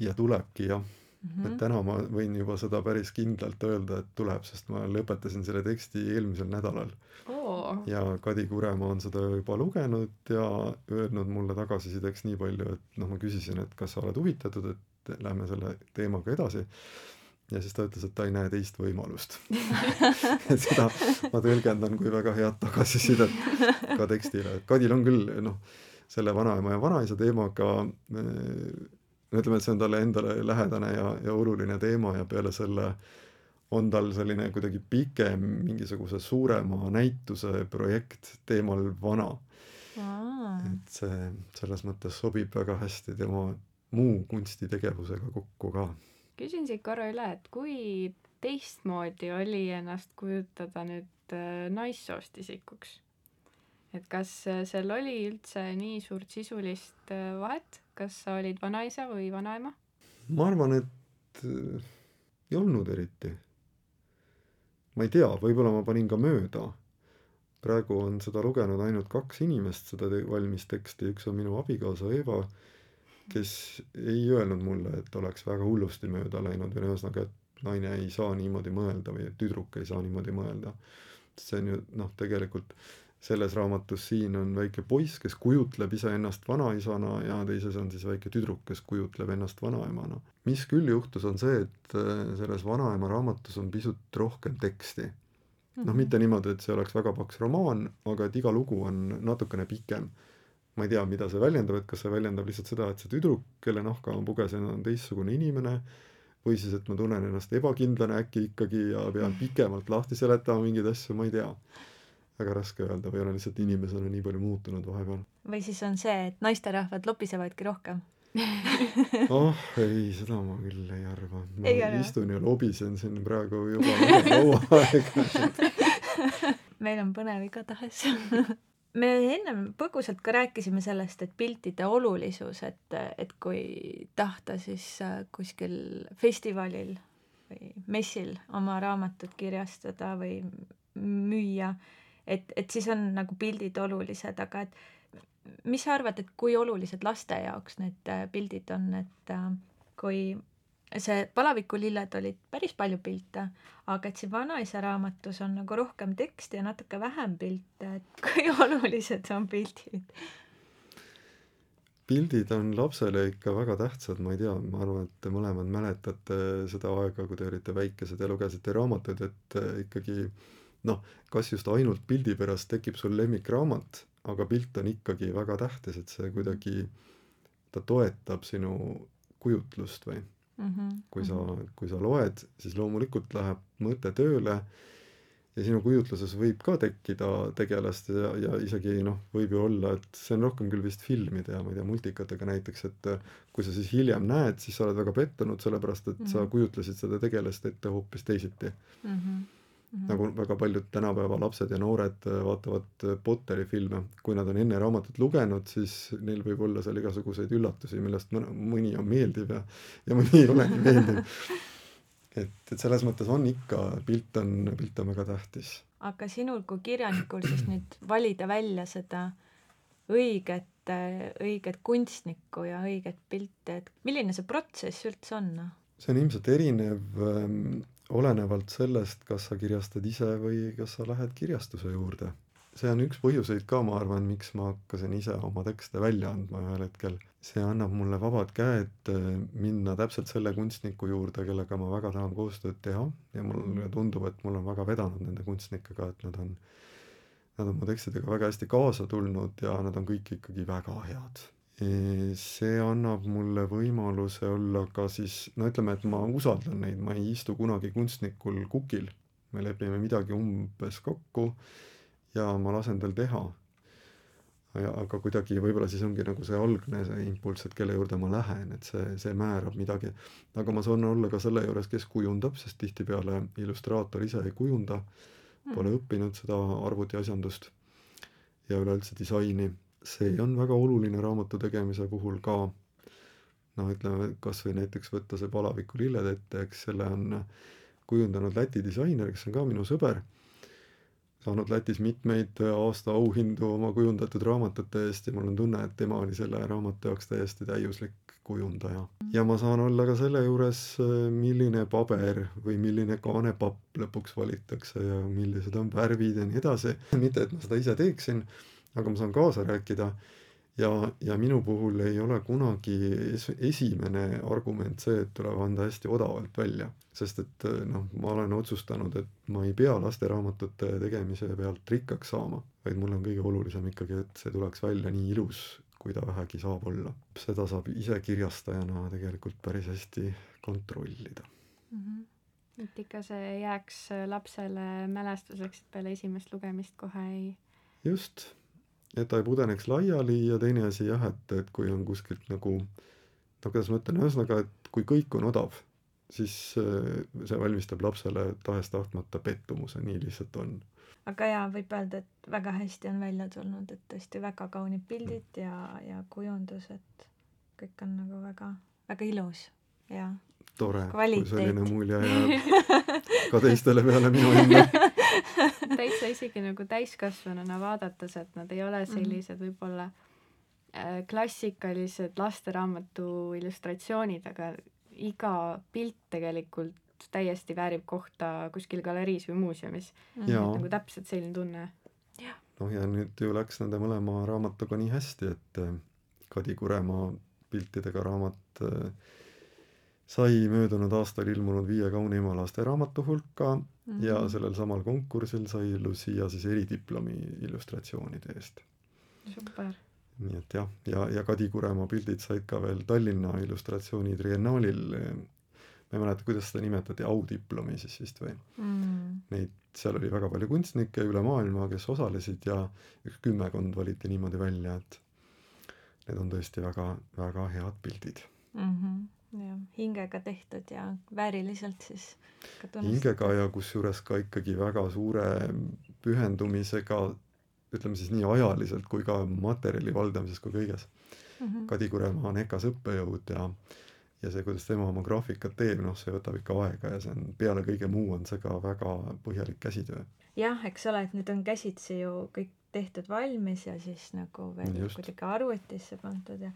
ja tulebki jah mm. -hmm. et täna ma võin juba seda päris kindlalt öelda, et tuleb, sest ma lõpetasin selle teksti eelmisel nädalal oh.. ja Kadi Kuremaa on seda juba lugenud ja öelnud mulle tagasisideks nii palju, et noh, ma küsisin, et kas sa oled huvitatud, et lähme selle teemaga edasi ja siis ta ütles, et ta ei näe teist võimalust et seda ma tõlgendan kui väga head tagasisidet ka tekstile, et Kadil on küll noh, selle vanaema ja vanaisa teemaga no ütleme, et see on talle endale lähedane ja, ja oluline teema ja peale selle on tal selline kuidagi pikem mingisuguse suurema näituse projekt teemal vana. et see selles mõttes sobib väga hästi tema muu kunstitegevusega kokku ka. küsin siit korra üle, et kui teistmoodi oli ennast kujutada nüüd äh, naissoost isikuks? et kas äh, seal oli üldse nii suurt sisulist äh, vahet? Kas sa olid vanaisa või vanaema? ma arvan, et äh, ei olnud eriti. ma ei tea, võib-olla ma panin ka mööda. praegu on seda lugenud ainult kaks inimest, seda te valmis teksti, üks on minu abikaasa Eva, kes ei öelnud mulle, et oleks väga hullusti mööda läinud või ühesõnaga, et naine ei saa niimoodi mõelda või et tüdruk ei saa niimoodi mõelda. see on ju noh, tegelikult selles raamatus siin on väike poiss, kes kujutleb iseennast vanaisana ja teises on siis väike tüdruk, kes kujutleb ennast vanaemana. mis küll juhtus, on see, et äh, selles vanaema raamatus on pisut rohkem teksti. noh, mhm. mitte niimoodi, et see oleks väga paks romaan, aga et iga lugu on natukene pikem. ma ei tea, mida see väljendab, et kas see väljendab lihtsalt seda, et see tüdruk, kelle nahka ma pugesin, on teistsugune inimene, või siis, et ma tunnen ennast ebakindlana äkki ikkagi ja pean pikemalt lahti seletama mingeid asju, ma ei tea väga raske öelda või olen lihtsalt inimesena nii palju muutunud vahepeal. või siis on see, et naisterahvad lopisevadki rohkem oh ei, seda ma küll ei arva. ma ei istun ja lobisen siin praegu juba kaua aega meil on põnev igatahes me ennem põgusalt ka rääkisime sellest, et piltide olulisus, et, et kui tahta siis äh, kuskil festivalil või messil oma raamatut kirjastada või müüa, et, et siis on nagu pildid olulised, aga et mis sa arvad, et kui olulised laste jaoks need äh, pildid on, et äh, kui see Palavikulilled olid päris palju pilte, aga et siin vanaisa raamatus on nagu rohkem teksti ja natuke vähem pilte, et kui olulised on pildid? pildid on lapsele ikka väga tähtsad, ma ei tea, ma arvan, et te mõlemad mäletate seda aega, kui te olite väikesed ja lugesite raamatuid, et äh, ikkagi äh, noh, kas just ainult pildi pärast tekib sul lemmikraamat, aga pilt on ikkagi väga tähtis, et see kuidagi, ta toetab sinu kujutlust või mm. -hmm. kui sa, kui sa loed, siis loomulikult läheb mõte tööle ja sinu kujutluses võib ka tekkida tegelast ja, ja isegi noh, võib ju olla, et see on rohkem küll vist filmide ja ma ei tea, multikatega näiteks, et kui sa siis hiljem näed, siis sa oled väga pettunud, sellepärast et mm -hmm. sa mhm. kujutlesid seda tegelast ette hoopis teisiti mm. -hmm. Mm -hmm. nagu väga paljud tänapäeva lapsed ja noored äh, vaatavad äh, Potteri filme, kui nad on enne raamatut lugenud, siis neil võib olla seal igasuguseid üllatusi, millest mõni on meeldiv ja, ja mõni ei ole nii meeldiv et, et selles mõttes on ikka, pilt on, pilt on väga tähtis. aga sinul kui kirjanikul siis nüüd valida välja seda õiget, õiget kunstnikku ja õiget pilti, et milline see protsess üldse on? Noh? see on ilmselt erinev ähm, olenevalt sellest, kas sa kirjastad ise või kas sa lähed kirjastuse juurde. see on üks põhjuseid ka, ma arvan, miks ma hakkasin ise oma tekste välja andma ühel hetkel see annab mulle vabad käed äh, minna täpselt selle kunstniku juurde, kellega ma väga tahan koostööd teha ja mulle tundub, et mul on väga vedanud nende kunstnikega, et nad on, nad on mu tekstidega väga hästi kaasa tulnud ja nad on kõik ikkagi väga head. See annab mulle võimaluse olla ka siis, no ütleme, et ma usaldan neid, ma ei istu kunagi kunstnikul kukil, me lepime midagi umbes kokku ja ma lasen tal teha ja aga kuidagi võib-olla siis ongi nagu see algne see impulss, et kelle juurde ma lähen, et see, see määrab midagi. aga ma saan olla ka selle juures, kes kujundab, sest tihtipeale illustraator ise ei kujunda, pole mm. õppinud seda arvutiasjandust ja üleüldse disaini. See on väga oluline raamatu tegemise puhul ka. noh, ütleme kas või näiteks võtta see Palaviku lilled ette, eks selle on kujundanud Läti disainer, kes on ka minu sõber saanud Lätis mitmeid aasta auhindu oma kujundatud raamatute eest ja mul on tunne, et tema oli selle raamatu jaoks täiesti täiuslik kujundaja. ja ma saan olla ka selle juures, milline paber või milline kaanepapp lõpuks valitakse ja millised on värvid ja nii edasi. mitte, et ma seda ise teeksin, aga ma saan kaasa rääkida ja, ja minu puhul ei ole kunagi es esimene argument see, et tuleb anda hästi odavalt välja, sest et noh, ma olen otsustanud, et ma ei pea lasteraamatute tegemise pealt rikkaks saama, vaid mul on kõige olulisem ikkagi, et see tuleks välja nii ilus, kui ta vähegi saab olla. seda saab ise kirjastajana tegelikult päris hästi kontrollida mm. -hmm et ikka see jääks lapsele mälestuseks, et peale esimest lugemist kohe ei just et ta ei pudeneks laiali ja teine asi jah, et, et kui on kuskilt nagu no kuidas ma ütlen, ühesõnaga, et kui kõik on odav, siis äh, see valmistab lapsele tahes-tahtmata pettumuse, nii lihtsalt on. aga jaa, võib öelda, et väga hästi on välja tulnud, et tõesti väga kaunid pildid ja, ja kujundus, et kõik on nagu väga, väga ilus ja tore, kui selline mulje jääb ka teistele peale minu enda täitsa isegi nagu täiskasvanuna vaadates, et nad ei ole mhm. sellised mm -hmm. võib-olla äh, klassikalised lasteraamatu illustratsioonid, aga iga pilt tegelikult täiesti väärib kohta kuskil galeriis või muuseumis mm. -hmm. nagu täpselt selline tunne. noh, ja nüüd ju läks nende mõlema raamatuga nii hästi, et äh, Kadi Kuremaa piltidega raamat äh, sai möödunud aastal ilmunud viie kaunima lasteraamatu hulka mm -hmm. ja sellel samal konkursil sai Lucia siis eridiplomi illustratsioonide eest. super. nii et jah, ja, ja Kadi Kuremaa pildid said ka veel Tallinna illustratsiooni triennaalil ma ei mäleta, kuidas seda nimetati, audiplomi siis vist või mm.? Neid, seal oli väga palju kunstnikke üle maailma, kes osalesid ja üks kümmekond valiti niimoodi välja, et need on tõesti väga, väga head pildid mm. -hmm jah, hingega tehtud ja vääriliselt siis ka tunnustatud. hingega ja kusjuures ka ikkagi väga suure pühendumisega, ütleme siis nii ajaliselt kui ka materjali valdamises kui kõiges mm. -hmm. Kadi Kuremaa on EKA-s õppejõud ja ja see, kuidas tema oma graafikat teeb, noh, see võtab ikka aega ja see on, peale kõige muu on see ka väga põhjalik käsitöö. jah, eks ole, et need on käsitsi ju kõik tehtud valmis ja siis nagu veel kuidagi arvutisse pandud ja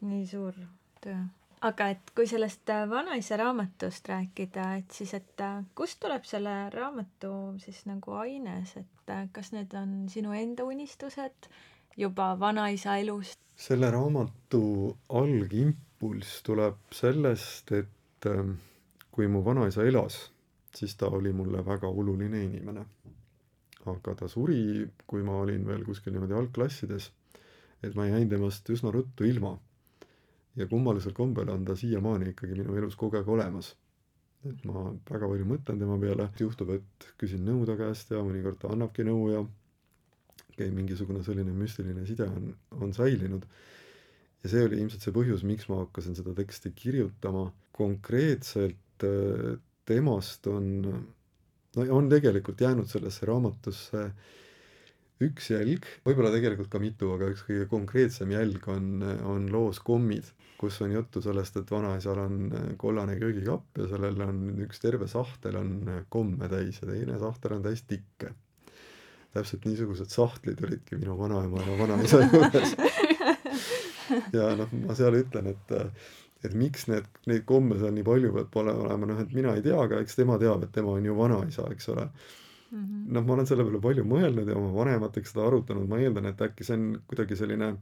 nii suur töö aga et kui sellest äh, vanaisa raamatust rääkida, et siis, et äh, kust tuleb selle raamatu siis nagu aines, et äh, kas need on sinu enda unistused juba vanaisa elust? selle raamatu algimpulss tuleb sellest, et ähm, kui mu vanaisa elas, siis ta oli mulle väga oluline inimene. aga ta suri, kui ma olin veel kuskil niimoodi algklassides, et ma jäin temast üsna ruttu ilma ja kummalisel kombel on ta siiamaani ikkagi minu elus kogu aeg olemas. et ma väga palju mõtlen tema peale, juhtub, et küsin nõu ta käest ja mõnikord ta annabki nõu ja käib mingisugune selline müstiline side on, on säilinud. ja see oli ilmselt see põhjus, miks ma hakkasin seda teksti kirjutama. konkreetselt äh, temast on, no on tegelikult jäänud sellesse raamatusse üks jälg, võib-olla tegelikult ka mitu, aga üks kõige konkreetsem jälg on, on loos Kommid kus on juttu sellest, et vanaisal on äh, kollane köögikapp ja sellel on üks terve sahtel on äh, komme täis ja teine sahtel on täis tikke. täpselt niisugused sahtlid olidki minu vanaema ja vanaisa juures. ja noh, ma seal ütlen, et äh, et miks need, neid komme seal nii palju peab olema, noh et mina ei tea, aga eks tema teab, et tema on ju vanaisa, eks ole mm -hmm.. noh, ma olen selle peale palju mõelnud ja oma vanematega seda arutanud, ma eeldan, et äkki see on kuidagi selline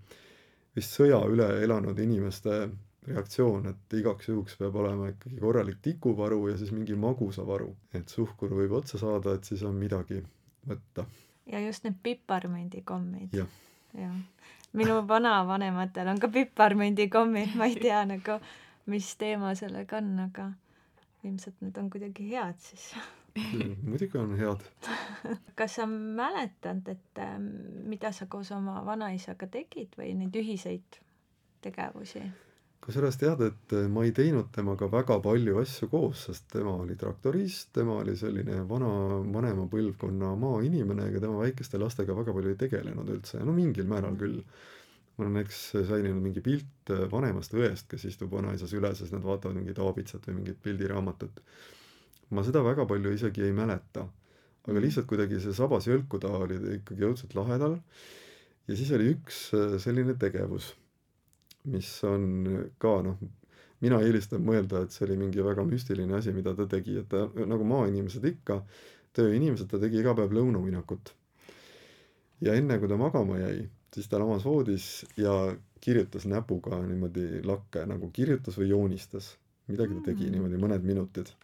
vist sõja üle elanud inimeste reaktsioon, et igaks juhuks peab olema ikkagi korralik tikuvaru ja siis mingi magusavaru, et suhkur võib otsa saada, et siis on midagi võtta. ja just need piparmendikommid ja.. jah. minu vanavanematel on ka piparmendikommid, ma ei tea nagu, mis teema sellega on, aga ilmselt need on kuidagi head siis muidugi on head. kas sa mäletad, et ähm, mida sa koos oma vanaisaga tegid või neid ühiseid tegevusi? kusjuures tead, et äh, ma ei teinud temaga väga palju asju koos, sest tema oli traktorist, tema oli selline vana, vanema põlvkonna maainimene, ega tema väikeste lastega väga palju ei tegelenud üldse, no mingil määral küll. mul on näiteks säilinud mingi pilt äh, vanemast õest, kes istub vanaisa süles ja siis nad vaatavad mingit aabitsat või mingit pildiraamatut ma seda väga palju isegi ei mäleta. aga mhm. lihtsalt kuidagi see sabas jõlku taha oli ikkagi õudselt lahedal. ja siis oli üks äh, selline tegevus, mis on ka noh, mina eelistan mõelda, et see oli mingi väga müstiline asi, mida ta tegi, et ta nagu maainimesed ikka, tööinimesed, ta tegi iga päev lõunaminekut. ja enne kui ta magama jäi, siis ta lamas voodis ja kirjutas näpuga niimoodi lakke, nagu kirjutas või joonistas. midagi ta tegi mm. niimoodi mõned minutid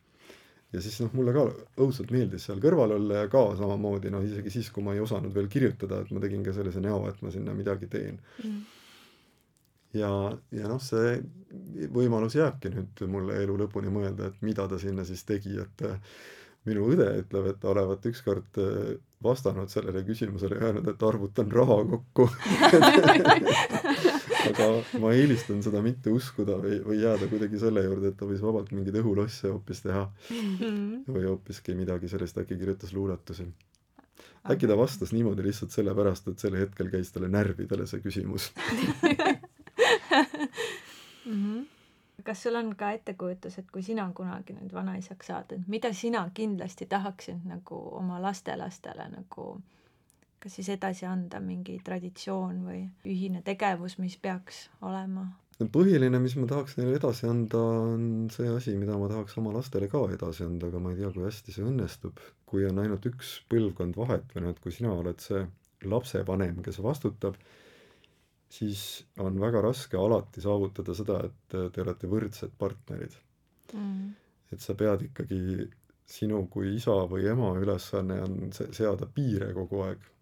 ja siis noh, mulle ka õudselt meeldis seal kõrval olla ja ka samamoodi noh, isegi siis, kui ma ei osanud veel kirjutada, et ma tegin ka sellise näo, et ma sinna midagi teen mm. ja, ja noh, see võimalus jääbki nüüd mulle elu lõpuni mõelda, et mida ta sinna siis tegi, et äh, minu õde ütleb, et ta olevat ükskord äh, vastanud sellele küsimusele ja öelnud, et arvutan raha kokku aga ma eelistan seda mitte uskuda või, või jääda kuidagi selle juurde, et ta võis vabalt mingeid õhulosse hoopis teha. -hmm. või hoopiski midagi sellist, äkki kirjutas luuletusi. äkki ta vastas niimoodi lihtsalt sellepärast, et sel hetkel käis talle närvidele see küsimus mm. -hmm kas sul on ka ettekujutus, et kui sina kunagi nüüd vanaisaks saad, et mida sina kindlasti tahaksid nagu oma lastelastele nagu kas siis edasi anda mingi traditsioon või ühine tegevus, mis peaks olema? no põhiline, mis ma tahaks neile edasi anda, on see asi, mida ma tahaks oma lastele ka edasi anda, aga ma ei tea, kui hästi see õnnestub. kui on ainult üks põlvkond vahet või noh, et kui sina oled see lapsevanem, kes vastutab, siis on väga raske alati saavutada seda, et te olete võrdsed partnerid mm.. et sa pead ikkagi, sinu kui isa või ema ülesanne on seada piire kogu aeg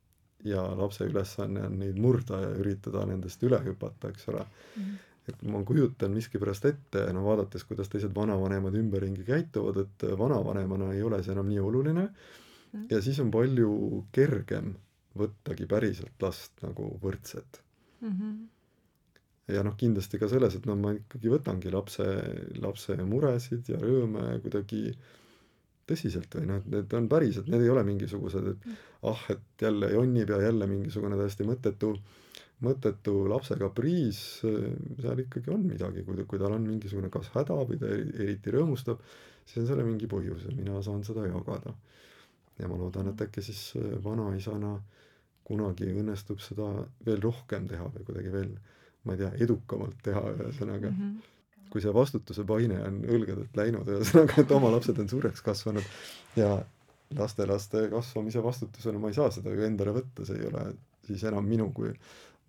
ja lapse ülesanne on neid murda ja üritada nendest üle hüpata, eks ole mm. -hmm. et ma kujutan miskipärast ette, no vaadates, kuidas teised vanavanemad ümberringi käituvad, et vanavanemana ei ole see enam nii oluline mm -hmm. ja siis on palju kergem võttagi päriselt last nagu võrdset mm. -hmm ja noh, kindlasti ka selles, et no ma ikkagi võtangi lapse, lapse muresid ja rõõme kuidagi äh, tõsiselt või noh, et need on päriselt, need ei ole mingisugused, et mm. ah, et jälle jonnib ja jälle mingisugune täiesti mõttetu, mõttetu lapse kapriis, seal ikkagi on midagi, kui, kui tal on mingisugune kas häda või ta eriti rõõmustab, siis on sellel mingi põhjus ja mina saan seda jagada. ja ma loodan, et äkki siis vanaisana kunagi õnnestub seda veel rohkem teha või kuidagi veel, ma ei tea, edukamalt teha, ühesõnaga mm. -hmm kui see vastutuse paine on õlgadelt läinud, ühesõnaga, et oma lapsed on suureks kasvanud ja lastelaste kasvamise vastutusena ma ei saa seda ju endale võtta, see ei ole siis enam minu kui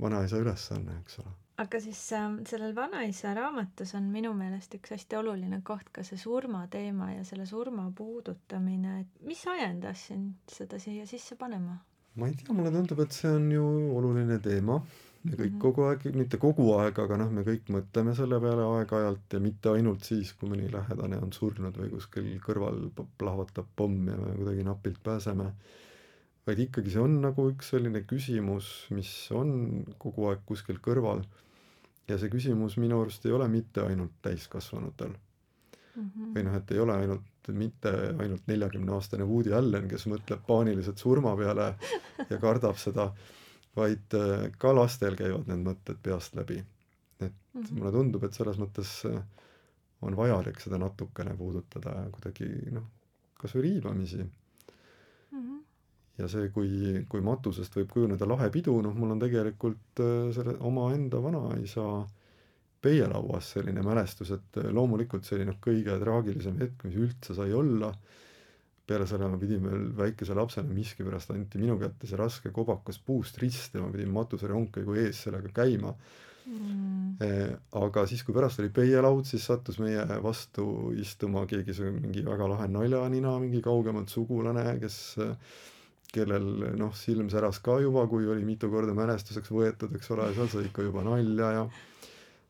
vanaisa ülesanne, eks ole. aga siis äh, sellel vanaisa raamatus on minu meelest üks hästi oluline koht ka see surmateema ja selle surma puudutamine, et mis ajendas sind seda siia sisse panema? ma ei tea, mulle tundub, et see on ju oluline teema me kõik Mhm. kogu aeg, mitte kogu aeg, aga noh, me kõik mõtleme selle peale aeg-ajalt ja mitte ainult siis, kui mõni lähedane on surnud või kuskil kõrval plahvatab pomm ja me kuidagi napilt pääseme, vaid ikkagi see on nagu üks selline küsimus, mis on kogu aeg kuskil kõrval. ja see küsimus minu arust ei ole mitte ainult täiskasvanutel Mhm. või noh, et ei ole ainult, mitte ainult neljakümne aastane Woody Allen, kes mõtleb paaniliselt surma peale ja kardab seda, vaid äh, ka lastel käivad need mõtted peast läbi. et Mhm. mulle tundub, et selles mõttes äh, on vajalik seda natukene puudutada ja kuidagi noh, kas või riivamisi. Mhm. ja see, kui, kui matusest võib kujuneda lahe pidu, noh, mul on tegelikult äh, selle omaenda vanaisa peielauas selline mälestus, et loomulikult see oli noh, kõige traagilisem hetk, mis üldse sai olla. Peale selle ma pidin veel väikese lapsena miskipärast anti minu kätte see raske kobakas puust rist ja ma pidin matuserongkäigu ees sellega käima. Mm. Eh, aga siis, kui pärast oli peielaud, siis sattus meie vastu istuma keegi see mingi väga lahe naljanina, mingi kaugemalt sugulane, kes, kellel noh, silm säras ka juba, kui oli mitu korda mälestuseks võetud, eks ole, seal sai ikka juba nalja ja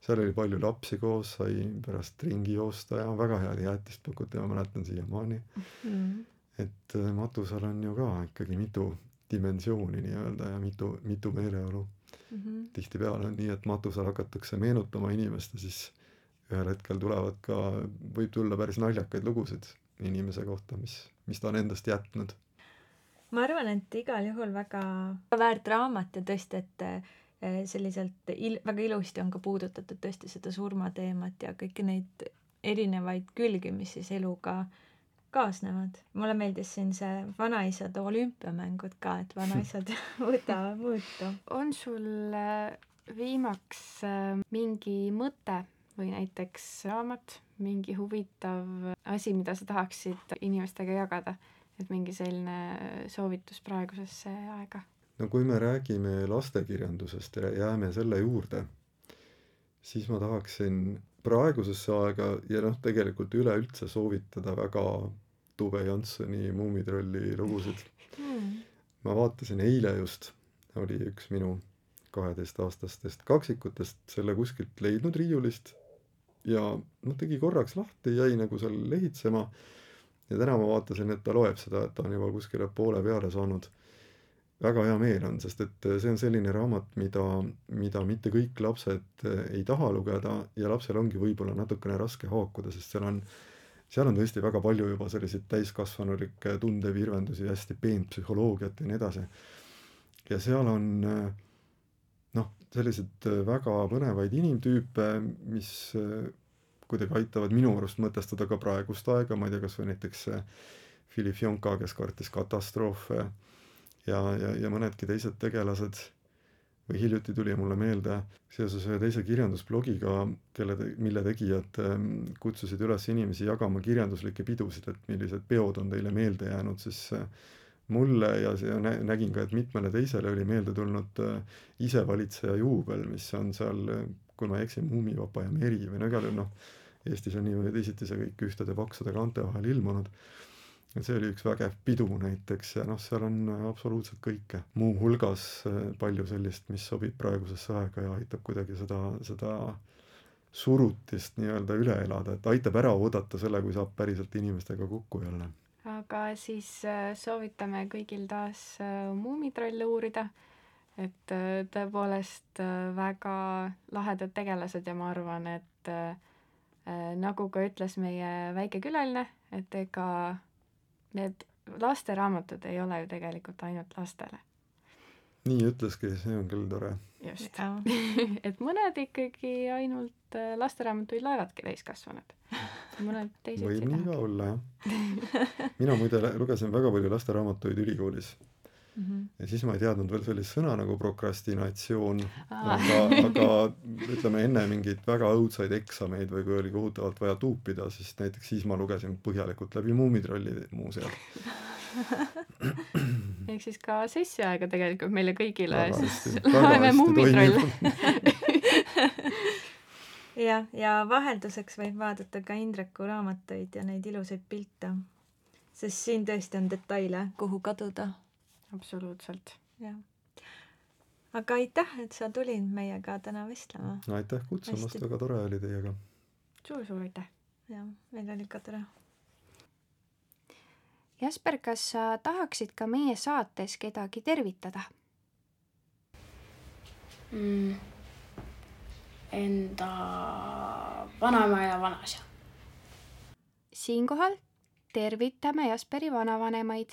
seal oli palju lapsi koos, sai pärast ringi joosta ja väga head jäätist pakuti, ma mäletan siiamaani. Mm. et eh, matusel on ju ka ikkagi mitu dimensiooni nii-öelda ja mitu, mitu meeleolu Mhm. tihtipeale on nii, et matusel hakatakse meenutama inimest ja siis ühel hetkel tulevad ka, võib tulla päris naljakaid lugusid inimese kohta, mis, mis ta on endast jätnud. ma arvan, et igal juhul väga väärt raamat ja tõesti, et selliselt il-, väga ilusti on ka puudutatud tõesti seda surmateemat ja kõiki neid erinevaid külgi, mis siis eluga kaasnevad. mulle meeldis siin see vanaisade olümpiamängud ka, et vanaisad võtavad mõõtu. on sul äh, viimaks äh, mingi mõte või näiteks raamat, mingi huvitav asi, mida sa tahaksid inimestega jagada, et mingi selline soovitus praegusesse aega? No kui me räägime lastekirjandusest ja jääme selle juurde, siis ma tahaksin praegusesse aega ja noh, tegelikult üleüldse soovitada väga Tove Janssoni Muumitrolli lugusid Mm. ma vaatasin eile just, oli üks minu kaheteistaastastest kaksikutest selle kuskilt leidnud riiulist ja noh, tegi korraks lahti, jäi nagu seal lehitsema. ja täna ma vaatasin, et ta loeb seda, et ta on juba kuskile poole peale saanud. Väga hea meel on, sest et see on selline raamat, mida, mida mitte kõik lapsed ei taha lugeda ja lapsel ongi võib-olla natukene raske haakuda, sest seal on seal on tõesti väga palju juba selliseid täiskasvanulikke tundevirvendusi, hästi peent psühholoogiat ja nii edasi. ja seal on noh, selliseid väga põnevaid inimtüüpe, mis kuidagi aitavad minu arust mõtestada ka praegust aega, ma ei tea, kas või näiteks Philip Jonka, kes kartis katastroofe ja, ja, ja mõnedki teised tegelased või hiljuti tuli mulle meelde seoses ühe teise kirjandusblogiga, kelle, mille tegijad ähm, kutsusid üles inimesi jagama kirjanduslikke pidusid, et millised peod on teile meelde jäänud, siis äh, mulle ja nä-, nägin ka, et mitmele teisele oli meelde tulnud äh, isevalitseja juubel, mis on seal, kui ma ei eksi, Muumipapa ja meri või no igal juhul noh, Eestis on nii või teisiti see kõik ühtede paksude kaante vahel ilmunud et see oli üks vägev pidu näiteks ja noh, seal on absoluutselt kõike, muuhulgas palju sellist, mis sobib praegusesse aega ja aitab kuidagi seda, seda surutist nii-öelda üle elada, et aitab ära oodata selle, kui saab päriselt inimestega kokku jälle. aga siis äh, soovitame kõigil taas äh, Muumitrolle uurida, et tõepoolest väga lahedad tegelased ja ma arvan, et nagu ka ütles meie väike külaline, et ega need lasteraamatud ei ole ju tegelikult ainult lastele. nii ütleski, see on küll tore. just. et mõned ikkagi ainult lasteraamatuid loevadki täiskasvanud. mõned teised võib nii ka olla, jah. mina muide lugesin väga palju lasteraamatuid ülikoolis Mm -hmm. ja siis ma ei teadnud veel sellist sõna nagu prokrastinatsioon, aga, aga ütleme enne mingeid väga õudsaid eksameid või kui oli kohutavalt vaja tuupida, siis näiteks siis ma lugesin põhjalikult läbi Muumitrolli muuseas ehk siis ka sessiaega tegelikult meile kõigile siis loeme hästi Muumitrolle. jah, ja vahelduseks võib vaadata ka Indreku raamatuid ja neid ilusaid pilte. sest siin tõesti on detaile, kuhu kaduda. Absoluutselt. jah. aga aitäh, et sa tulid meiega täna vestlema. no aitäh kutsumast, väga tore oli teiega. suur-suur aitäh! jah, meil oli ka tore. Jasper, kas sa tahaksid ka meie saates kedagi tervitada? mm, enda vanaema ja vanaisa. siinkohal tervitame Jasperi vanavanemaid